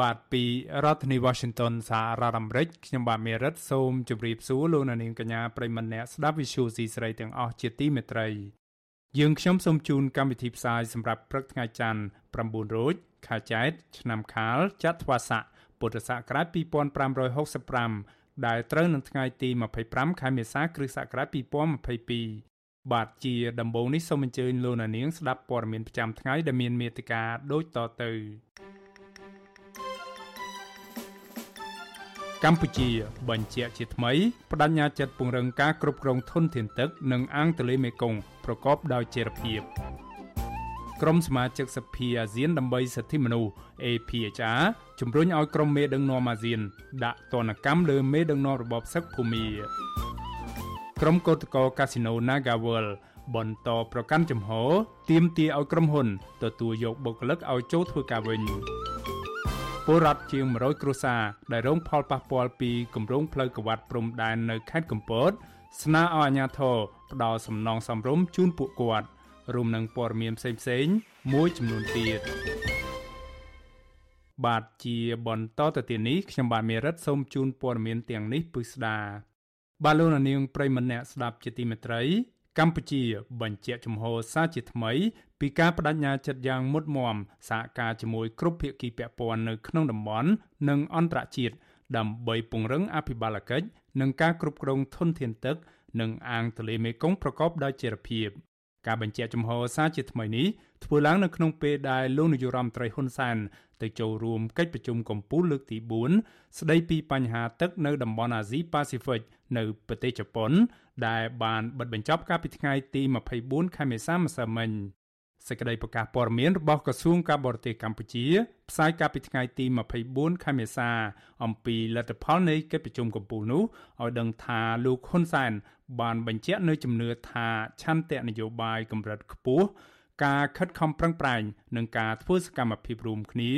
បាទពីរដ្ឋធានី Washington សហរដ្ឋអាមេរិកខ្ញុំបាទមេរិតសូមជម្រាបសួរលោកអ្នកនាងកញ្ញាប្រិមម្នាក់ស្ដាប់ Vithu Azisari ទាំងអស់ជាទីមេត្រីយើងខ្ញុំសូមជូនកម្មវិធីផ្សាយសម្រាប់ព្រឹកថ្ងៃច័ន្ទ9រោចខែចែកឆ្នាំខាលចត្វាស័កពុទ្ធសករាជ2565ដែលត្រូវនឹងថ្ងៃទី25ខែមេសាគ្រិស្តសករាជ2022បាទជាដំបូងនេះសូមអញ្ជើញលោកអ្នកនាងស្ដាប់ព័ត៌មានប្រចាំថ្ងៃដែលមានមេត្តាដូចតទៅ កម្ពុជាបញ្ជាក់ជាថ្មីបដញ្ញាចិត្តពង្រឹងការគ្រប់គ្រងធនធានទឹក និងអាងទន្លេមេគង្គប្រកបដោយចីរភាពក្រុមសមាជិកសភាអាស៊ានដើម្បីសិទ្ធិមនុស្ស APHR ជំរុញឲ្យក្រុមមេដឹកនាំអាស៊ាន ដាក់ទណ្ឌកម្មលើមេដឹកនាំរបបសឹកភូមាក្រុមកោតក្រកាស៊ីណូ Nagawal បន្តប្រកាន់ចំហទាមទារឲ្យក្រុមហ៊ុនទទួលយកបុគ្គលិកឲ្យចូលធ្វើការវិញ ពលរដ្ឋជាង100គ្រួសារដែលរងផលប៉ះពាល់ពីគម្រោងផ្លូវកវ៉ាត់ព្រំដែននៅខេត្តកំពតស្នើឲ្យអាជ្ញាធរផ្ដល់សំណងសំរុំជូនពួកគាត់រួមនឹងព័ត៌មានផ្សេងៗមួយចំនួនទៀតបាទជាបន្តទៅទៀតនេះខ្ញុំបាទមេរិតសូមជូនព័ត៌មានទាំងនេះពិស្ដាបាទលោកនាងប្រិមម្នាក់ស្ដាប់ជាទីមេត្រីកម្ពុជា បញ្ជាក់ចំហសារជាថ្មី ពីការបដិញ្ញាចិត្តយ៉ាងមុតមមសហការជាមួយគ្រប់ភាគីពាក់ព័ន្ធនៅក្នុងតំបន់និងអន្តរជាតិដើម្បីពង្រឹងអភិបាលកិច្ចនិងការគ្រប់គ្រងធនធានទឹក និងអាងទន្លេមេគង្គប្រកបដោយចីរភាពការបញ្ជាក់ចំហសារជាថ្មីនេះធ្វើឡើងនៅក្នុងពេលដែលលោកនាយរដ្ឋមន្ត្រីហ៊ុនសែនទៅចូលរួមកិច្ចប្រជុំកំពូលលើកទី4ស្ដីពីបញ្ហាទឹកនៅតំបន់អាស៊ីប៉ាស៊ីហ្វិកនៅប្រទេសជប៉ុន ដែលបានបិទបញ្ចប់កាលពីថ្ងៃទី24ខែមេសាម្សិលមិញ សេចក្តីប្រកាសព័ត៌មានរបស់ក្រសួងការបរទេសកម្ពុជាផ្សាយកាលពីថ្ងៃទី24ខែមេសាអំពីលទ្ធផលនៃកិច្ចប្រជុំកំពូលនោះឲ្យដឹងថាលោកហ៊ុនសែនបានបញ្ជាក់នៅជំនឿថាឆន្ទៈនយោបាយកម្រិតខ្ពស់ការខិតខំប្រឹងប្រែងនិងការធ្វើសកម្មភាពរួមគ្នា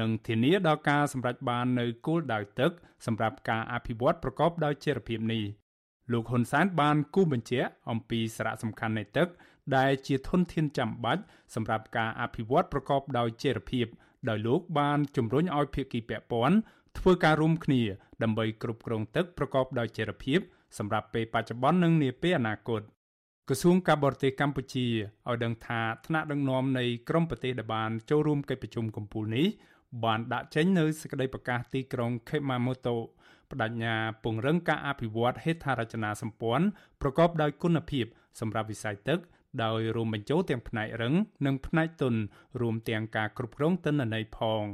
នឹងធានាដល់ការសម្រេចបាននូវគោលដៅទឹកសម្រាប់ការអភិវឌ្ឍប្រកបដោយចីរភាពនេះលោកហ៊ុនសែនបានគូបញ្ជាក់អំពីសារៈសំខាន់នៃទឹក ដែលជាធនធានចាំបាច់សម្រាប់ការអភិវឌ្ឍប្រកបដោយចីរភាពដោយលោកបានជំរុញឲ្យភាគីពាក់ព័ន្ធធ្វើការរួមគ្នាដើម្បីគ្រប់គ្រងទឹកប្រកបដោយចីរភាពសម្រាប់ពេលបច្ចុប្បន្ននិងនាពេលអនាគតក្រសួងការបរទេសកម្ពុជាឲ្យដឹងថាថ្នាក់ដឹកនាំនៃក្រមប្រទេសដែលបានចូលរួមកិច្ចប្រជុំកំពូលនេះបានដាក់ចេញនៅសេចក្តីប្រកាសទីក្រុង Kumamoto បដញ្ញាពង្រឹងការអភិវឌ្ឍហេដ្ឋារចនាសម្ព័ន្ធប្រកបដោយគុណភាពសម្រាប់វិស័យទឹក ដោយរួមបញ្ចូលទាំងផ្នែករឹង និងផ្នែកទន់រួមទាំងការគ្រប់គ្រងទិន្នន័យផង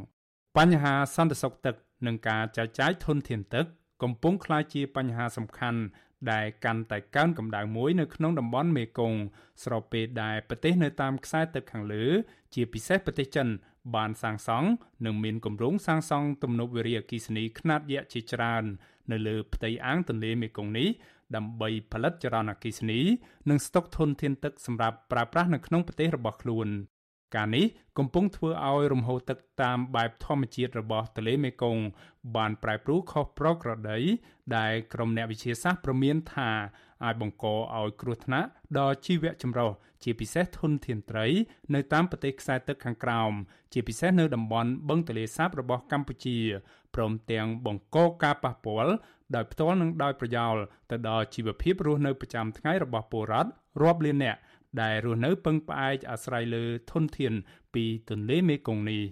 បញ្ហាសន្តិសុខទឹក និងការចែកចាយធនធានទឹក កំពុងក្លាយជាបញ្ហាសំខាន់ដែលកាន់តែកើនកម្ដៅមួយនៅក្នុងតំបន់មេគង្គស្របពេលដែលប្រទេសនៅតាមខ្សែទឹកខាងលើ ជាពិសេសប្រទេសចិន បានសាងសង់និងមានគម្រោងសាងសង់ទំនប់វារីអគ្គិសនីខ្នាតយក្សជាច្រើន នៅលើផ្ទៃអាងទន្លេមេគង្គនេះ ដើម្បីផលិតចរន្តអគ្គិសនី និងស្តុកធនធានទឹកសម្រាប់ប្រើប្រាស់នៅក្នុងប្រទេសរបស់ខ្លួន ការនេះកំពុងធ្វើឲ្យរំហូរទឹកតាមបែបធម្មជាតិរបស់ទន្លេមេគង្គបានប្រែប្រួលខុសប្រក្រតី ដែលក្រុមអ្នកវិទ្យាសាស្ត្រប្រមានថាអាចបង្កឲ្យគ្រោះថ្នាក់ដល់ជីវៈចម្រុះជាពិសេសធនធានត្រី នៅតាមប្រទេសខ្សែទឹកខាងក្រោមជាពិសេសនៅតំបន់បឹងទន្លេសាបរបស់កម្ពុជាព្រមទាំងបង្កការប៉ះពាល់ ដោយផ្ទាល់និងដោយប្រយោលទៅដល់ជីវភាពរស់នៅប្រចាំថ្ងៃរបស់ពលរដ្ឋរាប់លាននាក់ដែលរស់នៅពឹងផ្អែកអាស្រ័យលើធនធានពីទន្លេមេគង្គនេះ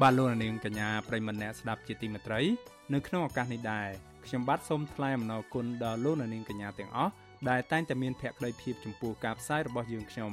បាទលោកនាងកញ្ញាប្រិមម្នាក់ស្ដាប់ជាទីមេត្រី នៅក្នុងឱកាសនេះដែរខ្ញុំបាទសូមថ្លែងអំណរគុណដល់លោកនាងកញ្ញាទាំងអស់ដែលតែងតែមានភក្ដីភាពចំពោះការផ្សាយរបស់យើងខ្ញុំ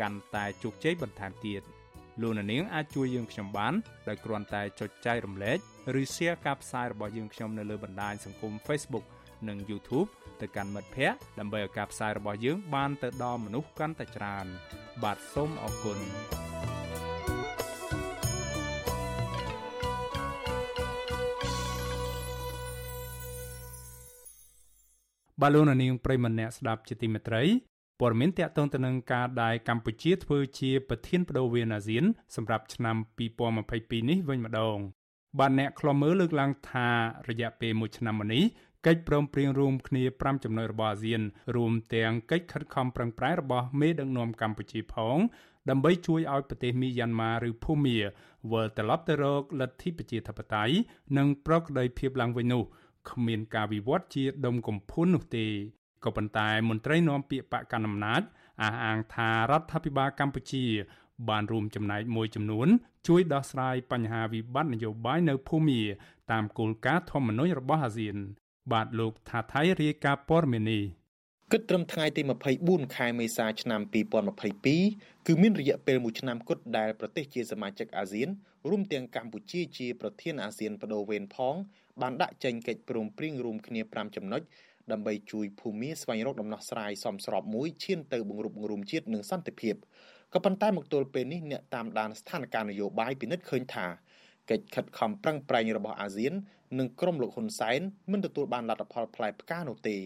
កាន់តែជោគជ័យបន្ថែមទៀតលោកអ្នកនាងអាចជួយយើងខ្ញុំបានដោយគ្រាន់តែចុចចែករំលែកឬ Share ការផ្សាយរបស់យើងខ្ញុំនៅលើបណ្ដាញសង្គម Facebook និង YouTube ទៅកាន់មិត្តភ័ក្តិដើម្បីឲ្យការផ្សាយរបស់យើងបានទៅដល់មនុស្សកាន់តែច្រើន បាទសូមអរគុណបាឡូណានីងប្រិមម្នាក់ស្ដាប់ជាទីមេត្រី ព័ត៌មានតកតងទៅនឹងការដែលកម្ពុជាធ្វើជាប្រធានបដូវវេនអាស៊ានសម្រាប់ឆ្នាំ2022នេះវិញម្ដងបាទអ្នកខ្លំមើលលើកឡើងថារយៈពេល1ឆ្នាំមកនេះកិច្ចព្រមព្រៀងរួមគ្នា5ចំណុចរបស់អាស៊ានរួមទាំងកិច្ចខិតខំប្រឹងប្រែងរបស់មេដឹកនាំកម្ពុជាផងដើម្បីជួយឲ្យប្រទេសមីយ៉ាន់ម៉ាឬភូមាវិលត្រឡប់ទៅរកលទ្ធិប្រជាធិបតេយ្យនិងប្រកបដោយភាពឡើងវិញនោះគ្មានការវិវត្តជាដុំកំភួននោះទេ ក៏ប៉ុន្តែមន្ត្រីនាំពាក្យបកកណ្ដាលអំណាចអះអាងថារដ្ឋាភិបាលកម្ពុជា បានរួមចំណែកមួយចំនួន ជួយដោះស្រាយបញ្ហាវិបត្តិនយោបាយនៅភូមាតាមគោលការណ៍ធម្មនុញ្ញរបស់អាស៊ាន បាទលោកថាថៃរាយការណ៍ព័ត៌មាននេះគិតត្រឹមថ្ងៃទី24ខែមេសាឆ្នាំ2022គឺមានរយៈពេល1ឆ្នាំគត់ដែលប្រទេសជាសមាជិកអាស៊ានរួមទាំងកម្ពុជាជាប្រធានអាស៊ានបដូវវេនផងបានដាក់ចេញកិច្ចព្រមព្រៀងរួមគ្នា5ចំណុច ដើម្បីជួយភូមិស្វែងរកដំណោះស្រាយសមស្របមួយឈានទៅបង្រួបបង្រួមជាតិនិងសន្តិភាពក៏ប៉ុន្តែមកទល់ពេលនេះអ្នកតាមដានស្ថានភាពនយោបាយពិនិត្យឃើញថាកិច្ចខិតខំប្រឹងប្រែងរបស់អាស៊ាននិងក្រុមលោកហ៊ុនសែនមិនទទួលបានលទ្ធផលផ្លែផ្កានោះទេ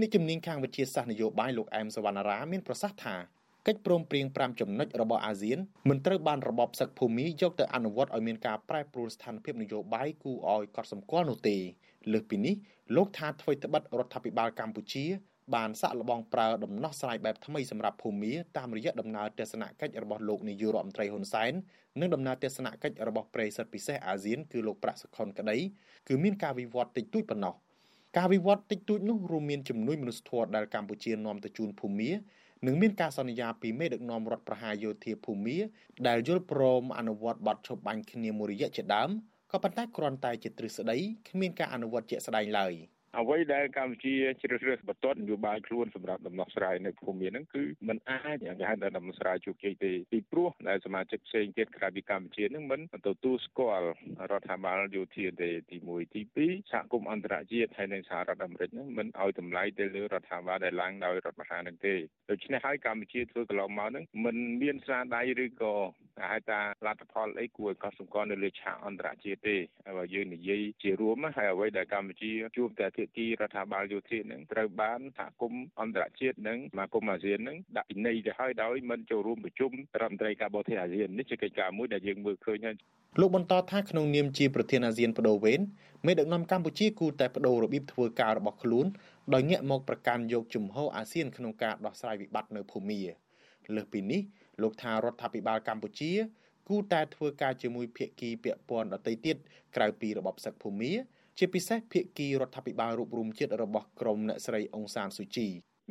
នេះជំនាញខាងវិទ្យាសាស្ត្រនយោបាយលោកអែមសវណ្ណារាមានប្រសាសន៍ថាកិច្ចព្រមព្រៀង5ចំណុចរបស់អាស៊ានមិនត្រូវបានរបបសឹកភូមិយកទៅអនុវត្តឲ្យមានការប្រែប្រួលស្ថានភាពនយោបាយគូឲ្យកត់សម្គាល់នោះទេ លើសពីនេះលោកថាអ្វីត្បិតរដ្ឋាភិបាលកម្ពុជា បានសាក់លបងប្រើដំណោះស្រាយបែបថ្មីសម្រាប់ភូមិតាមរយៈដំណើរទស្សនកិច្ចរបស់លោកនាយករដ្ឋមន្ត្រីហ៊ុនសែននិងដំណើរទស្សនកិច្ចរបស់ប្រិស័ទពិសេសអាស៊ានគឺលោកប្រាក់សុខុនក្តីគឺមានការវិវត្តតិចតួចប៉ុណ្ណោះការវិវត្តតិចតួចនោះរួមមានជំនួយមនុស្សធម៌ដែលកម្ពុជានាំទៅជូនភូមិនិងមានការសន្យាពីមេដឹកនាំរដ្ឋប្រហារយោធាភូមិដែលយល់ព្រមអនុវត្តបទឈប់បាញ់គ្នាមួយរយៈជាដើម ក៏ប៉ុន្តែគ្រាន់តែជាទ្រឹស្ដីគ្មានការអនុវត្តជាក់ស្ដែងឡើយ។ អ្វីដែលកម្ពុជាជ្រើសរើសបន្ទាត់នយោបាយខ្លួនសម្រាប់ដំណោះស្រាយនៅភូមិហ្នឹងគឺมันអាចគេហៅថាដំណោះស្រាយជោគជ័យទេពីព្រោះដែលសមាជិកផ្សេងទៀតក្រៅពីកម្ពុជាហ្នឹងមិនទទួលស្គាល់រដ្ឋាភិបាលយោធាទេទី1ទី2សហគមន៍អន្តរជាតិហើយនិងសហរដ្ឋអាមេរិកហ្នឹងមិនឲ្យតម្លៃទៅលើរដ្ឋាភិបាលដែលឡើងដោយរដ្ឋមហានឹងទេដូច្នេះហើយកម្ពុជាធ្វើកន្លងមកហ្នឹងមិនមានស្នាដៃឬក៏ហៅថាលទ្ធផលអីគួរឲ្យកត់សម្គាល់នៅលើឆាកអន្តរជាតិទេហើយបើយើងនិយាយជារួមហើយអ្វីដែលកម្ពុជាជួបតែភាគីរដ្ឋាភិបាលយោធានឹងត្រូវបានសហគមន៍អន្តរជាតិនិងសមាគមអាស៊ាននឹងដាក់ពិន័យទៅហើយដោយមិនចូលរួមប្រជុំរដ្ឋមន្ត្រីការបរទេសអាស៊ាននេះជាកិច្ចការមួយដែលយើងមើលឃើញហើយលោកបន្តថាក្នុងនាមជាប្រធានអាស៊ានបដូវវេនមេដឹកនាំកម្ពុជាគូតែបដូររបៀបធ្វើការរបស់ខ្លួនដោយងាកមកប្រកាន់យកជំហរអាស៊ានក្នុងការដោះស្រាយវិបត្តិនៅភូមាលើសពីនេះលោកថារដ្ឋាភិបាលកម្ពុជាគូតែធ្វើការជាមួយភាគីពាក់ព័ន្ធដទៃទៀតក្រៅពីរបបសឹកភូមា ជាពិសេសភាគីរដ្ឋាភិបាលរូបរួមជាតិរបស់ក្រមអ្នកស្រីអង្សានស៊ូជី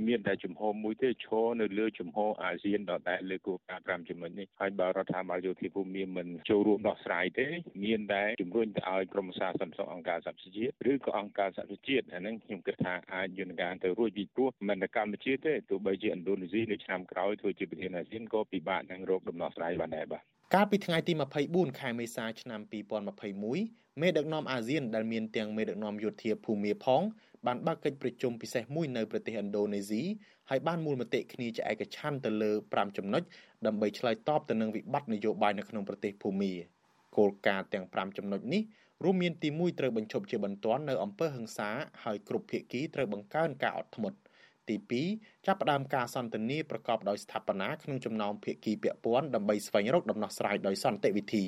មានតែជំហរមួយទេឈរនៅលើជំហរអាស៊ានដដែលលើគោលការណ៍5ចំណុចនេះហើយបើរដ្ឋាភិបាលយោធាភូមិមិនចូលរួមដោះស្រាយទេមានតែជំរុញទៅឲ្យក្រមសាសន្តិសុខអង្គការសហប្រជាជាតិឬក៏អង្គការសហប្រជាជាតិអាហ្នឹងខ្ញុំគិតថាអាចយន្តការទៅរួចពីព្រោះមិនតែកម្ពុជាទេទោះបីជាឥណ្ឌូនេស៊ីនៅឆ្នាំក្រោយធ្វើជាប្រធានអាស៊ានក៏ពិបាកនឹងរកដំណោះស្រាយបានដែរបាទកាលពីថ្ងៃទី24ខែមេសាឆ្នាំ2021 មេដឹកនាំអាស៊ានដែលមានទាំងមេដឹកនាំយោធាភូមិផង បានបើកកិច្ចប្រជុំពិសេសមួយនៅប្រទេសឥណ្ឌូនេស៊ីហើយបានមូលមតិគ្នាជាឯកច្ឆន្ទទៅលើ5ចំណុចដើម្បីឆ្លើយតបទៅនឹងវិបត្តិនយោបាយនៅក្នុងប្រទេសភូមាគោលការណ៍ទាំង5ចំណុចនេះរួមមានទី1ត្រូវបញ្ឈប់ជាបន្ទាន់នៅអំពើហិង្សាហើយគ្រប់ភាគីត្រូវបង្កើនការអត់ធ្មត់ទី2ចាប់ផ្ដើមការសន្ទនាប្រកបដោយស្ថាបនាក្នុងចំណោមភាគីពាក់ព័ន្ធដើម្បីស្វែងរកដំណោះស្រាយដោយសន្តិវិធី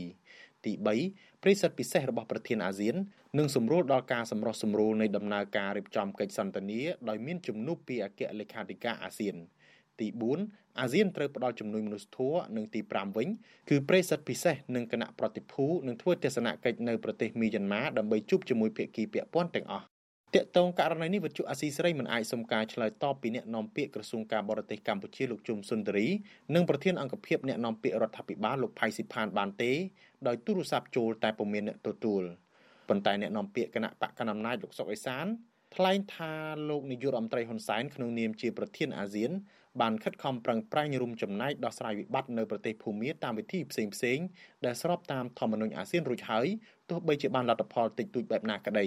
ទី3ប្រិសិទ្ធពិសេសរបស់ប្រធានអាស៊ាននិងសម្រួលដល់ការសម្រុះសម្រួលនៃដំណើរការរៀបចំកិច្ចសន្ទនាដោយមានជំនួបពីអគ្គលេខាធិការអាស៊ាន ទី4អាស៊ានត្រូវផ្ដល់ជំនួយមនុស្សធម៌និងទី5វិញគឺប្រិសិទ្ធពិសេសនិងគណៈប្រតិភូនឹងធ្វើទស្សនកិច្ចនៅប្រទេសមីយ៉ាន់ម៉ាដើម្បីជួបជាមួយភាគីពាក់ព័ន្ធទាំងអស់ទាក់ទងករណីនេះវិទ្យុអាស៊ីសេរីមិនអាចសុំការឆ្លើយតបពីអ្នកនាំពាក្យក្រសួងការបរទេសកម្ពុជាលោកជុំសុនទរីនិងប្រធានអង្គភិបអ្នកនាំពាក្យរដ្ឋាភិបាលលោកផៃស៊ីផានបានទេ ដោយទូរស័ព្ទចូលតែពុំមានអ្នកទទួលប៉ុន្តែអ្នកនាំពាក្យគណៈបកកណ្ដាលអំណាចលោកសុកអេសានថ្លែងថាលោកនាយករដ្ឋមន្ត្រីហ៊ុនសែនក្នុងនាមជាប្រធានអាស៊ានបានខិតខំប្រឹងប្រែងរួមចំណែកដោះស្រាយវិបត្តិនៅប្រទេសភូមាតាមវិធីផ្សេងផ្សេងដែលស្របតាមធម្មនុញ្ញអាស៊ានរួចហើយទោះបីជាបានលទ្ធផលតិចតួចបែបណាក្តី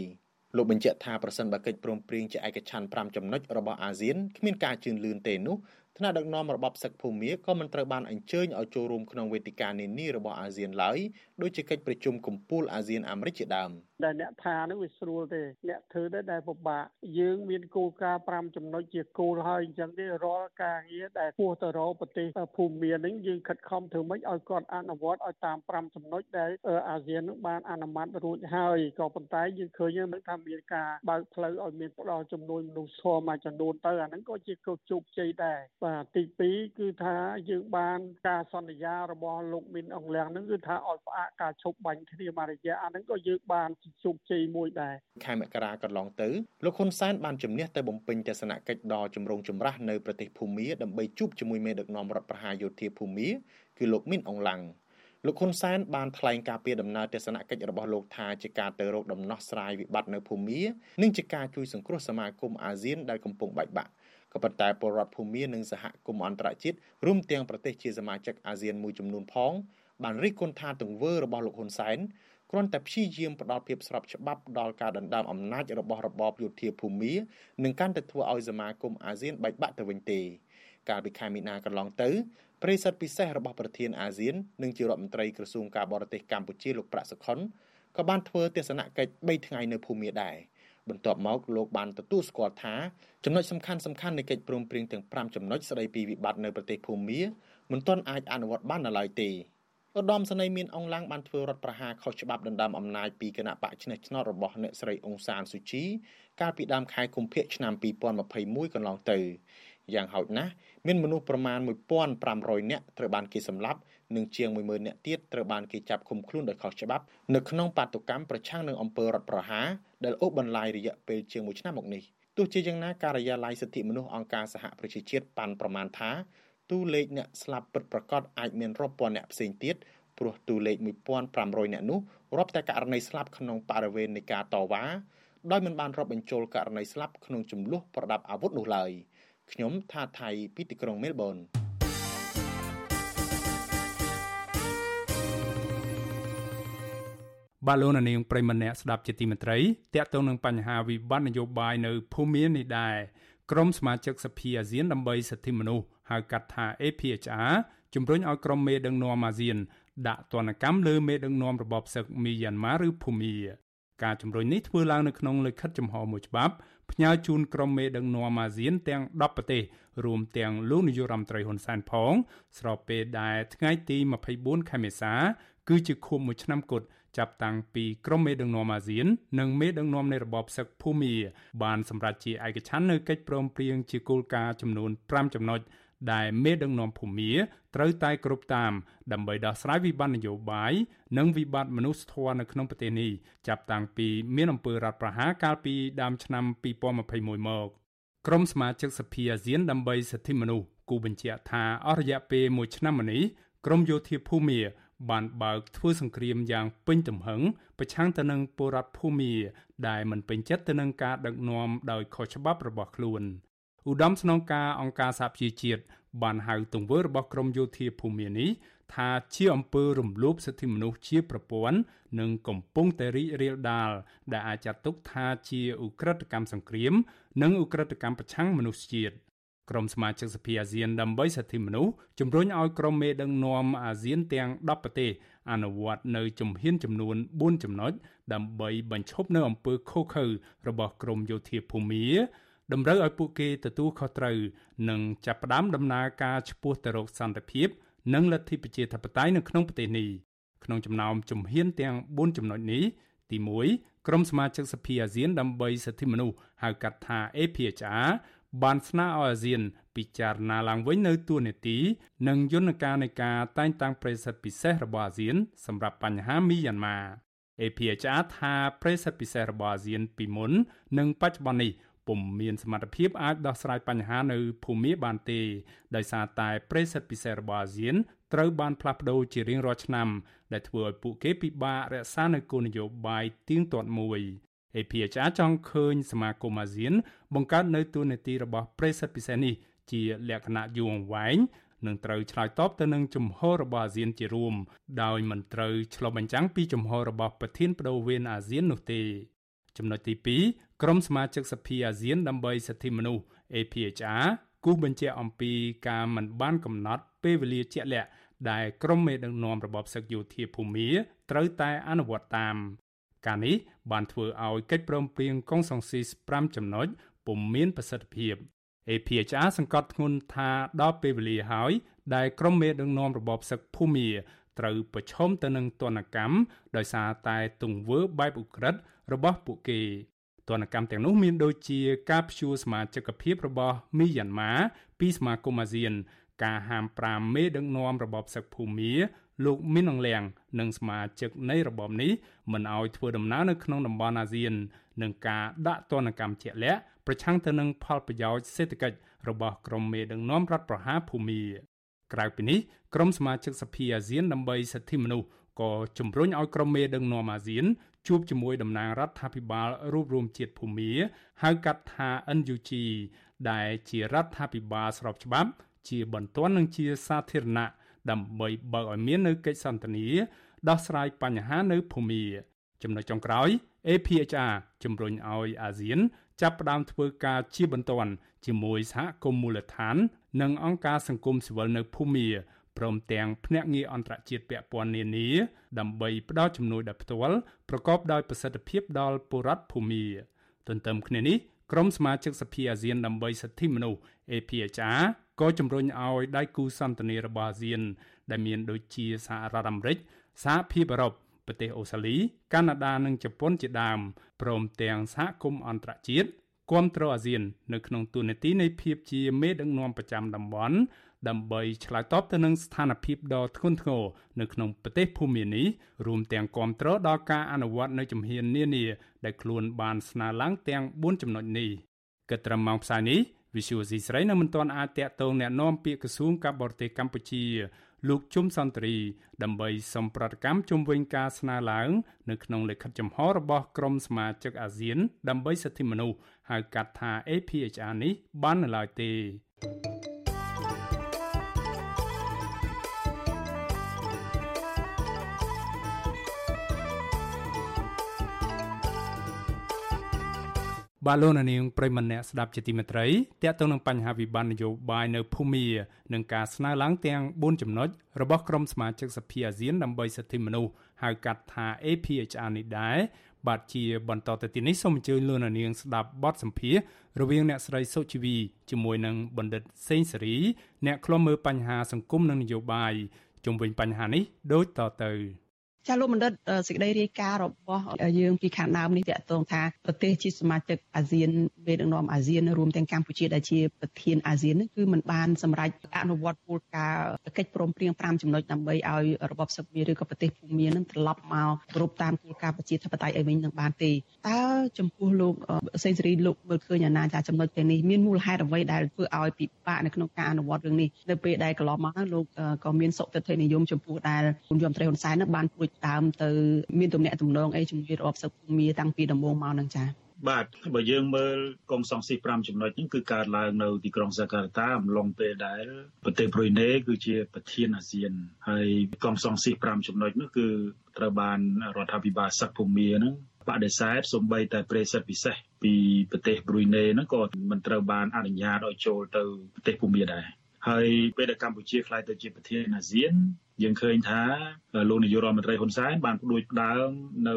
លោកបញ្ជាក់ថាប្រសិនបើកិច្ចព្រមព្រៀងជាឯកច្ឆន្ទ5ចំណុចរបស់អាស៊ានគ្មានការជឿនលឿនទេនោះ ថ្នាក់ដឹកនាំរបបសឹកភូមាក៏មិនត្រូវបានអញ្ជើញឲ្យចូលរួមក្នុងវេទិកានានារបស់អាស៊ានឡើយដូចជាកិច្ចប្រជុំកំពូលអាស៊ានអាមេរិកជាដើម ដែលអ្នកថានឹងវាស្រួលទេអ្នកធ្វើទៅដែលពិបាកយើងមានគោលការណ៍5ចំណុចជាគោលហើយអញ្ចឹងទេរាល់ការងារដែលពោះទៅរកប្រទេសភូមានឹងយើងខិតខំធ្វើម៉េចឲ្យគាត់អនុវត្តឲ្យតាម5ចំណុចដែលអាស៊ាននឹងបានអនុម័តរួចហើយក៏ប៉ុន្តែយើងឃើញនឹងថាមានការបើកផ្លូវឲ្យមានផ្ដល់ចំនួនមនុស្សធម៌មួយចំនួនទៅអាហ្នឹងក៏ជាកោជោគជ័យដែរបាទទី2គឺថាយើងបានការសន្យារបស់លោកមីនអង្លៀងហ្នឹងគឺថាឲ្យផ្អាកការឈប់បាញ់គ្នាមួយរយៈអាហ្នឹងក៏យើងបានជោគជ័យមួយដែរខែមករាកន្លងទៅលោកហ៊ុនសែនបានជំនះទៅបំពេញទស្សនកិច្ចដ៏ចម្រូងចម្រាសនៅប្រទេសភូមាដើម្បីជួបជាមួយមេដឹកនាំរដ្ឋប្រហារយោធាភូមាគឺលោកមីនអង្លាំងលោកហ៊ុនសែនបានថ្លែងការពីដំណើរទស្សនកិច្ចរបស់លោកថាជាការទៅរកដំណោះស្រាយវិបត្តិនៅភូមានិងជាការជួយសង្គ្រោះសមាគមអាស៊ានដែលកំពុងបែកបាក់ក៏ប៉ុន្តែពលរដ្ឋភូមានិងសហគមន៍អន្តរជាតិរួមទាំងប្រទេសជាសមាជិកអាស៊ានមួយចំនួនផងបានរិះគន់ថាទង្វើរបស់លោកហ៊ុនសែន គ្រាន់តែព្យាយាមផ្ដល់ភាពស្របច្បាប់ដល់ការដណ្ដើមអំណាចរបស់របបយោធាភូមានិងកាន់តែធ្វើឲ្យសមាគមអាស៊ានបែកបាក់ទៅវិញទេកាលពីខែមីនាកន្លងទៅប្រិយសិទ្ធពិសេសរបស់ប្រធានអាស៊ាននិងជារដ្ឋមន្ត្រីក្រសួងការបរទេសកម្ពុជាលោកប្រាក់សុខុនក៏បានធ្វើទស្សនកិច្ច3ថ្ងៃនៅភូមាដែរបន្ទាប់មកលោកបានទទួលស្គាល់ថាចំណុចសំខាន់សំខាន់នៃកិច្ចព្រមព្រៀងទាំង5ចំណុចស្តីពីវិបត្តិនៅប្រទេសភូមាមិនទាន់អាចអនុវត្តបាននៅឡើយទេ ឧត្តមសេនីយ៍មានអង្លាំងបានធ្វើរដ្ឋប្រហារខុសច្បាប់ដណ្ដើមអំណាចពីគណៈបកឆ្នេះឆ្នោតរបស់អ្នកស្រីអង្សានស៊ូជី កាលពីដើមខែកុម្ភៈឆ្នាំ2021កន្លងទៅយ៉ាងហោចណាស់មានមនុស្សប្រមាណ1500នាក់ត្រូវបានគេសម្លាប់និងជាង10000នាក់ទៀតត្រូវបានគេចាប់ឃុំខ្លួនដោយខុសច្បាប់នៅក្នុងបាតុកម្មប្រឆាំងនឹងអំពើរដ្ឋប្រហារដែលអូសបន្លាយរយៈពេលជាង1ឆ្នាំមកនេះទោះជាយ៉ាងណាការិយាល័យសិទ្ធិមនុស្សអង្គការសហប្រជាជាតិប៉ាន់ប្រមាណថា តួលេខអ្នកស្លាប់ពិតប្រាកដអាចមានរាប់ពាន់អ្នកផ្សេងទៀតព្រោះតួលេខ1500អ្នកនោះរាប់តែករណីស្លាប់ក្នុងបរិវេណនៃការតវ៉ាដោយមិនបានរាប់បញ្ចូលករណីស្លាប់ក្នុងចំនួនប្រដាប់អាវុធនោះឡើយខ្ញុំថាថៃពីទីក្រុងមែលប៊នបាទលោកនាងប្រិមម្នាក់ស្ដាប់ជាទីមេត្រីតាក់ទងនឹងបញ្ហាវិបត្តិនយោបាយនៅភូមានេះដែរ ក្រុមសមាជិកសភាអាស៊ានដើម្បីសិទ្ធិមនុស្សហៅកាត់ថា APHR ជំរុញឲ្យក្រុមមេដឹកនាំអាស៊ានដាក់ទណ្ឌកម្មលើមេដឹកនាំរបបសឹកមីយ៉ាន់ម៉ាឬភូមាការជំរុញនេះធ្វើឡើងនៅក្នុងលិខិតចំហមួយច្បាប់ផ្ញើជូនក្រុមមេដឹកនាំអាស៊ានទាំង10ប្រទេសរួមទាំងលោកនាយករដ្ឋមន្ត្រីហ៊ុនសែនផង ស្របពេលដែលថ្ងៃទី24ខែមេសា គឺជាខួបមួយឆ្នាំគត់ ចាប់តាំងពីក្រុមមេដឹកនាំអាស៊ាន និងមេដឹកនាំនៃរបបសឹកភូមា បានសម្រេចជាឯកច្ឆន្ទនៅកិច្ចព្រមព្រៀងជាគោលការណ៍ចំនួន5ចំណុចដែលមេដឹកនាំភូមាត្រូវតែគ្រប់តាមដើម្បីដោះស្រាយវិបត្តិនយោបាយនិងវិបត្តិមនុស្សធម៌នៅក្នុងប្រទេសនេះចាប់តាំងពីមានអំពើរដ្ឋប្រហារកាលពីដើមឆ្នាំ2021មកក្រុមសមាជិកសភាអាស៊ានដើម្បីសិទ្ធិមនុស្សគូបញ្ជាក់ថាអស់រយៈពេល1ឆ្នាំមកនេះក្រមយោធាភូមា បានបើកធ្វើសង្គ្រាមយ៉ាងពេញទំហឹងប្រឆាំងទៅនឹងពលរដ្ឋភូមាដែលមិនពេញចិត្តទៅនឹងការដឹកនាំដោយខុសច្បាប់របស់ខ្លួនឧត្តមស្នងការអង្គការសហប្រជាជាតិបានហៅទង្វើរបស់ក្រមយោធាភូមានេះថាជាអំពើរំលោភសិទ្ធិមនុស្សជាប្រព័ន្ធនិងកំពុងតែរីករាលដាលដែលអាចចាត់ទុកថាជាឧក្រិដ្ឋកម្មសង្គ្រាម និងឧក្រិដ្ឋកម្មប្រឆាំងមនុស្សជាតិ ក្រុមសមាជិកសភាអាស៊ានដើម្បីសិទ្ធិមនុស្សជំរុញឲ្យក្រុមមេដឹកនាំអាស៊ានទាំង10ប្រទេសអនុវត្តនៅជំហានចំនួន4ចំណុចដើម្បីបញ្ឈប់នៅអំពើខុសខើរបស់ក្រមយោធាភូមាតម្រូវឲ្យពួកគេទទួលខុសត្រូវនិងចាប់ផ្ដើមដំណើរការឆ្ពោះទៅរកសន្តិភាព និងលទ្ធិប្រជាធិបតេយ្យនៅក្នុងប្រទេសនេះក្នុងចំណោមជំហានទាំង4ចំណុចនេះទី1ក្រុមសមាជិកសភាអាស៊ានដើម្បីសិទ្ធិមនុស្សហៅកាត់ថា APHR បានស្នើឲ្យអាស៊ាន ពិចារណាឡើងវិញនៅទួលនីតិនិងយន្តការនៃការតែងតាំងប្រិសិទ្ធពិសេសរបស់អាស៊ាន សម្រាប់បញ្ហាមីយ៉ាន់ម៉ា APHR ថាប្រេសិតពិសេសរបស់អាស៊ានពីមុន និងបច្ចុប្បន្ននេះពុំមានសមត្ថភាពអាចដោះស្រាយបញ្ហានៅភូមាបានទេដោយសារតែប្រេសិតពិសេសរបស់អាស៊ានត្រូវបានផ្លាស់ប្ដូរជារៀងរាល់ឆ្នាំដែលធ្វើឲ្យពួកគេពិបាករក្សានូវគោលនយោបាយទៀងទាត់មួយ APHR ចង់ឃើញសមាគមអាស៊ាន បង្កើតនៅទូនាទីរបស់ប្រេសិតពិសេសនេះជាលក្ខណៈយូរអង្វែងនឹងត្រូវឆ្លើយតបទៅនឹងជំហររបស់អាស៊ានជារួមដោយមិនត្រូវឆ្លុះបញ្ចាំងពីជំហររបស់ប្រធានបដូវវេនអាស៊ាននោះទេចំណុចទី2ក្រុមសមាជិកសភាអាស៊ានដើម្បីសិទ្ធិមនុស្ស APHR គូសបញ្ជាក់អំពីការមិនបានកំណត់ពេលវេលាជាក់លាក់ដែលក្រុមមេដឹកនាំរបបសឹកយោធាភូមាត្រូវតែអនុវត្តតាម ការនេះបានធ្វើឲ្យកិច្ចព្រមព្រៀងកុងសង្ស៊ីស5ចំណុចពុំមានប្រសិទ្ធភាព APHR សង្កត់ធ្ងន់ថាដល់ពេលវេលាហើយ ដែលក្រុមមេដឹកនាំរបបសឹកភូមាត្រូវប្រឈមទៅនឹងទណ្ឌកម្មដោយសារតែទង្វើបែបឧក្រិដ្ឋរបស់ពួកគេទណ្ឌកម្មទាំងនោះមានដូចជាការព្យួរសមាជិកភាពរបស់មីយ៉ាន់ម៉ាពីសមាគមអាស៊ាន ការហាម5មេដឹកនាំរបបសឹកភូមា លោកមីនអងលៀងនិងសមាជិកនៃរបបនេះមិនឲ្យធ្វើដំណើរនៅក្នុងតំបន់អាស៊ាននឹងការដាក់ទណ្ឌកម្មជាក់លាក់ប្រឆាំងទៅនឹងផលប្រយោជន៍សេដ្ឋកិច្ចរបស់ក្រុមមេដឹកនាំរដ្ឋប្រហារភូមាក្រៅពីនេះក្រុមសមាជិកសភាអាស៊ានដើម្បីសិទ្ធិមនុស្សក៏ជំរុញឲ្យក្រុមមេដឹកនាំអាស៊ានជួបជាមួយតំណាងរដ្ឋាភិបាលរួបរวมជាតិភូមាហៅកាត់ថា NUG ដែលជារដ្ឋាភិបាលស្របច្បាប់ ជាបន្ទាន់នឹងជាសាធារណៈ ដើម្បីបើកឲ្យមាននៅកិច្ចសន្ទនាដោះស្រាយបញ្ហានៅភូមាចំណុចចុងក្រោយ APHR ជំរុញឲ្យអាស៊ាន ចាប់ផ្ដើមធ្វើការជាបន្ទាន់ជាមួយសហគមន៍មូលដ្ឋាន និងអង្គការសង្គមស៊ីវិលនៅភូមាព្រមទាំងភ្នាក់ងារអន្តរជាតិពាក់ព័ន្ធនានាដើម្បីផ្ដល់ជំនួយដល់ផ្ទាល់ប្រកបដោយប្រសិទ្ធភាពដល់ពលរដ្ឋភូមា ទន្ទឹមគ្នានេះ ក្រុមសមាជិកសភាអាស៊ានដើម្បីសិទ្ធិមនុស្ស APHR ក៏ជំរុញឲ្យដៃគូសន្ទនារបស់អាស៊ាន ដែលមានដូចជាសហរដ្ឋអាមេរិកសហភាពអឺរ៉ុបប្រទេសអូស្ត្រាលីកាណាដានិងជប៉ុនជាដើមព្រមទាំងសហគមន៍អន្តរជាតិគាំទ្រអាស៊ាន នៅក្នុងទូនាទីនៃភាពជាមេដឹកនាំប្រចាំតំបន់ ដើម្បីឆ្លើយតបទៅនឹងស្ថានភាពដ៏ធ្ងន់ធ្ងរនៅក្នុងប្រទេសភូមានេះរួមទាំងគាំទ្រដល់ការអនុវត្តនៅជំហាននានាដែលខ្លួនបានស្នើឡើងទាំង4ចំណុចនេះគិតត្រឹមម៉ោងផ្សាយនេះ Visual C ស្រីនៅមិនទាន់អាចតាក់ទងแนะនាំពាក្យក្រសួងការបរទេសកម្ពុជាលោកជុំសន្តិរីដើម្បីសំប្រតិកម្មជុំវិញការស្នើឡើងនៅក្នុងលិខិតចំហរបស់ក្រុមសមាជិកអាស៊ានដើម្បីសិទ្ធិមនុស្សហៅកាត់ថា APHR នេះបាននៅឡើយទេ បាទលោកនាងប្រិមម្នាក់ស្ដាប់ជាទីមេត្រីតកតងនឹងបញ្ហាវិបត្តិនយោបាយនៅភូមានិងការស្នើឡើងទាំង4ចំណុចរបស់ក្រុមសមាជិកសភាអាស៊ានដើម្បីសិទ្ធិមនុស្សហៅកាត់ថា APHR នេះដែរបាទជាបន្តទៅទីនេះសូមអញ្ជើញលោកនាងស្ដាប់បទសម្ភាសរវាងអ្នកស្រីសុជីវីជាមួយនឹងបណ្ឌិតសេងសេរី អ្នកខ្លំមើលបញ្ហាសង្គមនិងនយោបាយជុំវិញបញ្ហានេះដូចតទៅ។ ចាលោកបណ្ឌិតសេចក្តីរាយការណ៍របស់យើងពីខាងដើមនេះតកតងថាប្រទេសជាសមាជិកអាស៊ានមេដឹកនាំអាស៊ានរួមទាំងកម្ពុជាដែលជាប្រធានអាស៊ាននេះគឺมันបានសម្រេចអនុវត្តគោលការណ៍កិច្ចព្រមព្រៀង5ចំណុចដើម្បីឲ្យរបបសឹកវាឬក៏ប្រទេសភូមានឹងត្រឡប់មកគ្រប់តាមគោលការណ៍ប្រជាធិបតេយ្យឲ្យវិញនឹងបានទេតើចំពោះលោកសេនស៊ូរីលោកមើលឃើញអាណាចាចំណុចទាំងនេះមានមូលហេតុអ្វីដែលធ្វើឲ្យពិបាកនៅក្នុងការអនុវត្តរឿងនេះនៅពេលដែលកន្លងមកហ្នឹងលោកក៏មានសុខទិដ្ឋិនិយមចំពោះដែលគុណយមត្រីហ៊ុនសែននឹងបានព្រួយដើមទៅមានទំនាក់ទំនងអីជាមួយរបបសឹកភូមាតាំងពីដំបូងមកនឹងចា៎បាទបើយើងមើលកុងសង្ស៊ី5ចំណុចហ្នឹងគឺកើតឡើងនៅទីក្រុងសាកាតាអំឡុងពេលដែលប្រទេសប្រុយណេគឺជាប្រធានអាស៊ានហើយកុងសង្ស៊ី5ចំណុចនោះគឺត្រូវបានរដ្ឋាភិបាលសឹកភូមាហ្នឹងបដិសេធសំបីតែប្រេសិតពិសេសពីប្រទេសប្រុយណេហ្នឹងក៏មិនត្រូវបានអនុញ្ញាតឲ្យចូលទៅប្រទេសភូមាដែរ ហើយពេលដែលកម្ពុជាខ្លាយទៅជាប្រធានអាស៊ានយើងឃើញថាលោកនាយករដ្ឋមន្ត្រីហ៊ុនសែនបានផ្ដួចផ្ដើមនៅ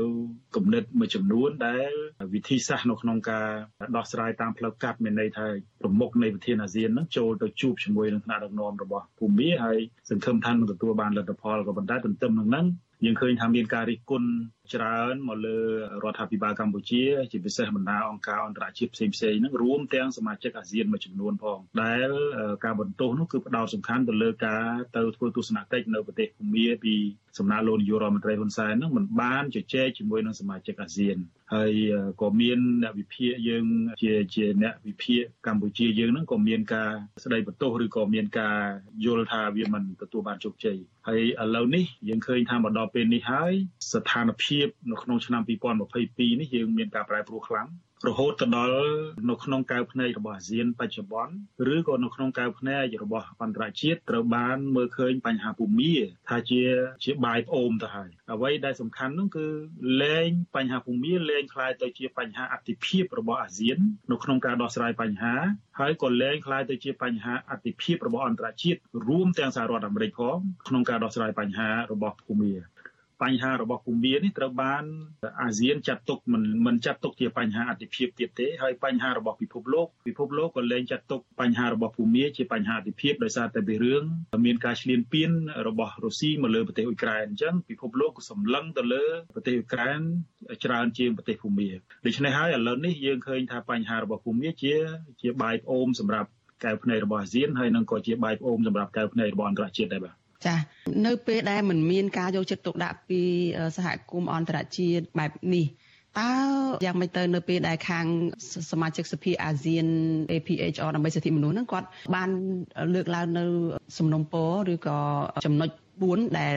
គំនិតមួយចំនួនដែលវិធីសាស្ត្រនៅក្នុងការដោះស្រាយតាមផ្លូវកាត់មានន័យថាប្រមុខនៃប្រធានអាស៊ាននឹងចូលទៅជួបជាមួយនឹងថ្នាក់ដឹកនាំរបស់ភូមិហើយសង្ឃឹមថានឹងទទួលបានលទ្ធផលក៏ប៉ុន្តែទន្ទឹមនឹងហ្នឹងយើងឃើញថាមានការរិះគន់ ច្រើនមកលើរដ្ឋាភិបាលកម្ពុជា ជាពិសេសបណ្ដាអង្គការអន្តរជាតិផ្សេងៗហ្នឹងរួមទាំងសមាជិកអាស៊ានមួយចំនួនផងដែលការបន្ទោសនោះគឺផ្ដោតសំខាន់ទៅលើការទៅធ្វើទស្សនកិច្ចនៅប្រទេសភូមាពីសំណាក់លោកនាយករដ្ឋមន្ត្រីហ៊ុនសែនហ្នឹងមិនបានជជែកជាមួយនឹងសមាជិកអាស៊ានហើយក៏មានអ្នកវិភាគយើងជាជាអ្នកវិភាគកម្ពុជាយើងហ្នឹងក៏មានការស្ដីបន្ទោសឬក៏មានការយល់ថាវាមិនទទួលបានជោគជ័យហើយឥឡូវនេះយើងឃើញថាមកដល់ពេលនេះហើយស្ថានភានៅក្នុងឆ្នាំ2022នេះយើងមានការប្រែប្រួលខ្លាំងរហូតទៅដល់នៅក្នុងកៅភ្នែករបស់អាស៊ានបច្ចុប្បន្នឬក៏នៅក្នុងកៅភ្នែករបស់អន្តរជាតិត្រូវបានមើលឃើញបញ្ហាភូមិថាជាជាបាយប្អូនទៅហើយអ្វីដែលសំខាន់នោះគឺលែងបញ្ហាភូមិលែងคล้ายទៅជាបញ្ហាអតិភិបរបស់អាស៊ាននៅក្នុងការដោះស្រាយបញ្ហាហើយក៏លែងคล้ายទៅជាបញ្ហាអតិភិបរបស់អន្តរជាតិរួមទាំងសហរដ្ឋអាមេរិកផងក្នុងការដោះស្រាយបញ្ហារបស់ភូមិ បញ្ហារបស់ភូមានេះត្រូវបានអាស៊ានចាត់ទុកមិនមិនចាត់ទុកជាបញ្ហាអតិភិបទៀតទេហើយបញ្ហារបស់ពិភពលោកពិភពលោកក៏លែងចាត់ទុកបញ្ហារបស់ភូមាជាបញ្ហាអតិភិបដោយសារតែពីរឿងមានការឈ្លានពានរបស់រុស្ស៊ីមកលើប្រទេសអ៊ុយក្រែនអញ្ចឹងពិភពលោកក៏សម្លឹងទៅលើប្រទេសអ៊ុយក្រែនច្រើនជាងប្រទេសភូមាដូច្នេះហើយឥឡូវនេះយើងឃើញថាបញ្ហារបស់ភូមាជាជាបាយប្អូនសម្រាប់កែវភ្នែករបស់អាស៊ានហើយនឹងក៏ជាបាយប្អូនសម្រាប់កែវភ្នែករបស់អន្តរជាតិដែរបាទ ចានៅពេលដែលមិនមានការយកចិត្តទុកដាក់ពីសហគមន៍អន្តរជាតិបែបនេះតើយ៉ាងម៉េចទៅនៅពេលដែលខាងសមាជិកសភាអាស៊ាន APHR ដើម្បីសិទ្ធិមនុស្សហ្នឹងគាត់បានលើកឡើងនៅសំណុំពរឬក៏ចំណុច4ដែល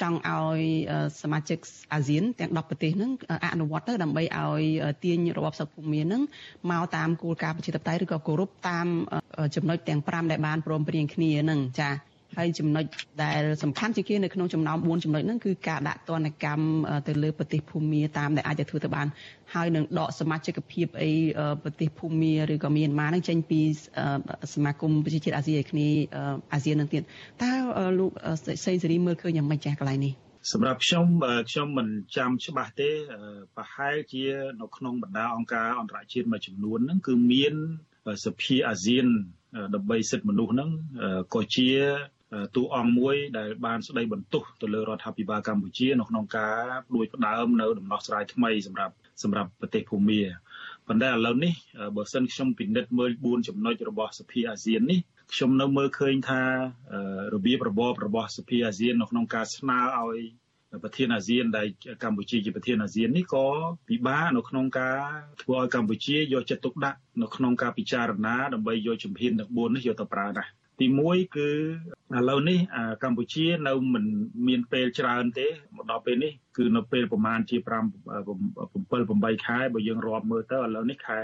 ចង់ឲ្យសមាជិកអាស៊ានទាំង10ប្រទេសហ្នឹងអនុវត្តទៅដើម្បីឲ្យទាញរបបសឹកភូមិហ្នឹងមកតាមគោលការណ៍ប្រជាធិបតេយ្យឬក៏គោរពតាមចំណុចទាំង5ដែលបានព្រមព្រៀងគ្នាហ្នឹងចា៎ ហើយចំណុចដែលសំខាន់ជាគេនៅក្នុងចំណោម4ចំណុចហ្នឹងគឺការដាក់ទណ្ឌកម្មទៅលើប្រទេសភូមាតាមដែលអាចจะធ្វើទៅបានហើយនឹងដកសមាជិកភាពអីប្រទេសភូមាឬក៏មានម៉ានឹងចេញពីសមាគមប្រជាជាតិអាស៊ីអាគ្នេយ៍អាស៊ាននឹងទៀតតើលោកសេងសេរីមើលឃើញយ៉ាងម៉េចចាស់កន្លែងនេះសម្រាប់ខ្ញុំខ្ញុំមិនចាំច្បាស់ទេប្រហែលជានៅក្នុងបណ្ដាអង្គការអន្តរជាតិមួយចំនួនហ្នឹងគឺមានសភាអាស៊ានដើម្បីសិទ្ធិមនុស្សហ្នឹងក៏ជា តួអង្គមួយដែលបានស្ដីបន្ទោសទៅលើរដ្ឋាភិបាលកម្ពុជានៅក្នុងការដួចផ្ដើមនៅដំណោះស្រាយថ្មីសម្រាប់សម្រាប់ប្រទេសភូមាប៉ុន្តែឥឡូវនេះបើសិនខ្ញុំពិនិត្យមើល4ចំណុចរបស់សភាអាស៊ាននេះខ្ញុំនៅមើលឃើញថារបៀបរបបរបស់សភាអាស៊ាននៅក្នុងការស្នើឲ្យប្រធានអាស៊ានដែលកម្ពុជាជាប្រធានអាស៊ាននេះក៏ពិបាកនៅក្នុងការធ្វើឲ្យកម្ពុជាយកចិត្តទុកដាក់នៅក្នុងការពិចារណាដើម្បីយកជំហានទាំង4នេះយកទៅប្រើដែរ ទី1គឺឥឡូវនេះកម្ពុជានៅមិនមានពេលច្រើនទេមកដល់ពេលនេះគឺនៅពេលប្រហែលជា5 7 8ខែបើយើងរាប់មើលទៅឥឡូវនេះខែ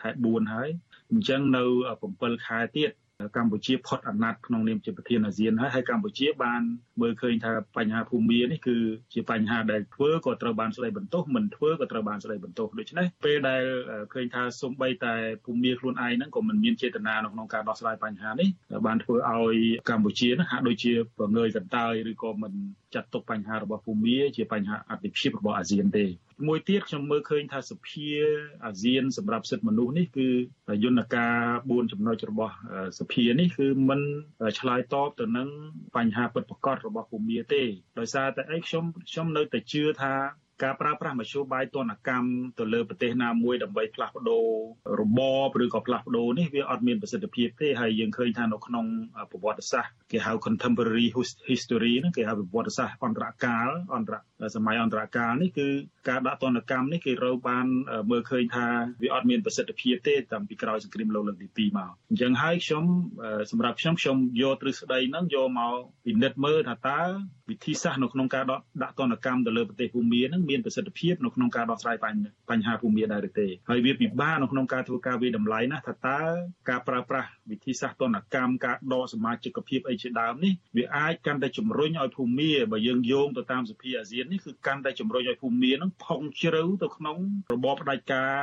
ខែ4ហើយអញ្ចឹងនៅ7ខែទៀតកម្ពុជាផុតអាណត្តិក្នុងនាមជាប្រធានអាស៊ានហើយហើយកម្ពុជាបាន មើលឃើញថាបញ្ហាភូមិនេះគឺជាបញ្ហាដែលធ្វើក៏ត្រូវបានស្ដីបន្ទោសមិនធ្វើក៏ត្រូវបានស្ដីបន្ទោសដូច្នេះពេលដែលឃើញថាសំបីតែភូមិខ្លួនឯងហ្នឹងក៏មិនមានចេតនានៅក្នុងការដោះស្រាយបញ្ហានេះបានធ្វើឲ្យកម្ពុជាហ្នឹងហាក់ដូចជាប្រងើយកន្តើយឬក៏មិនចាត់ទុកបញ្ហារបស់ភូមិជាបញ្ហាអតិភិបរបស់អាស៊ានទេមួយទៀតខ្ញុំមើលឃើញថាសភាអាស៊ានសម្រាប់សិទ្ធិមនុស្សនេះគឺយន្តការ4ចំណុចរបស់សភានេះគឺមិនឆ្លើយតបទៅនឹងបញ្ហាពិតប្រាកដរបស់ភូមិទេដោយសារតែអីខ្ញុំខ្ញុំនៅតែជឿថា ការប្រើប្រាស់មធ្យោបាយទណ្ឌកម្មទៅលើប្រទេសណាមួយដើម្បីផ្លាស់ប្ដូររបបឬក៏ផ្លាស់ប្ដូរនេះវាអត់មានប្រសិទ្ធភាពទេហើយយើងឃើញថានៅក្នុងប្រវត្តិសាស្ត្រគេហៅ contemporary history ហ្នឹងគេហៅប្រវត្តិសាស្ត្រអន្តរកាលអន្តរសម័យអន្តរកាលនេះគឺការដាក់ទណ្ឌកម្មនេះគេរៅបានមើលឃើញថាវាអត់មានប្រសិទ្ធភាពទេតាំងពីក្រោយសង្គ្រាមលោកលើកទី2មកអញ្ចឹងហើយខ្ញុំសម្រាប់ខ្ញុំខ្ញុំយកទ្រឹស្ដីហ្នឹងយកមកពិនិត្យមើលថាតើ វិធីសាស្ត្រនៅក្នុងការដាក់ទណ្ឌកម្មទៅលើប្រទេសភូមាហ្នឹងមានប្រសិទ្ធភាពនៅក្នុងការដោះស្រាយបញ្ហាភូមិដែរឬទេហើយវាពិបាកនៅក្នុងការធ្វើការវិតម្លៃណាថាតើការប្រើប្រាស់ វិធីសាស្ត្រទណ្ឌកម្មការដកសមាជិកភាពអីជាដើមនេះវាអាចកាន់តែជំរុញឲ្យភូមិបើយើងយោងទៅតាមសភាអាស៊ាននេះគឺកាន់តែជំរុញឲ្យភូមិនឹងផុងជ្រៅទៅក្នុងរបបផ្ដាច់ការ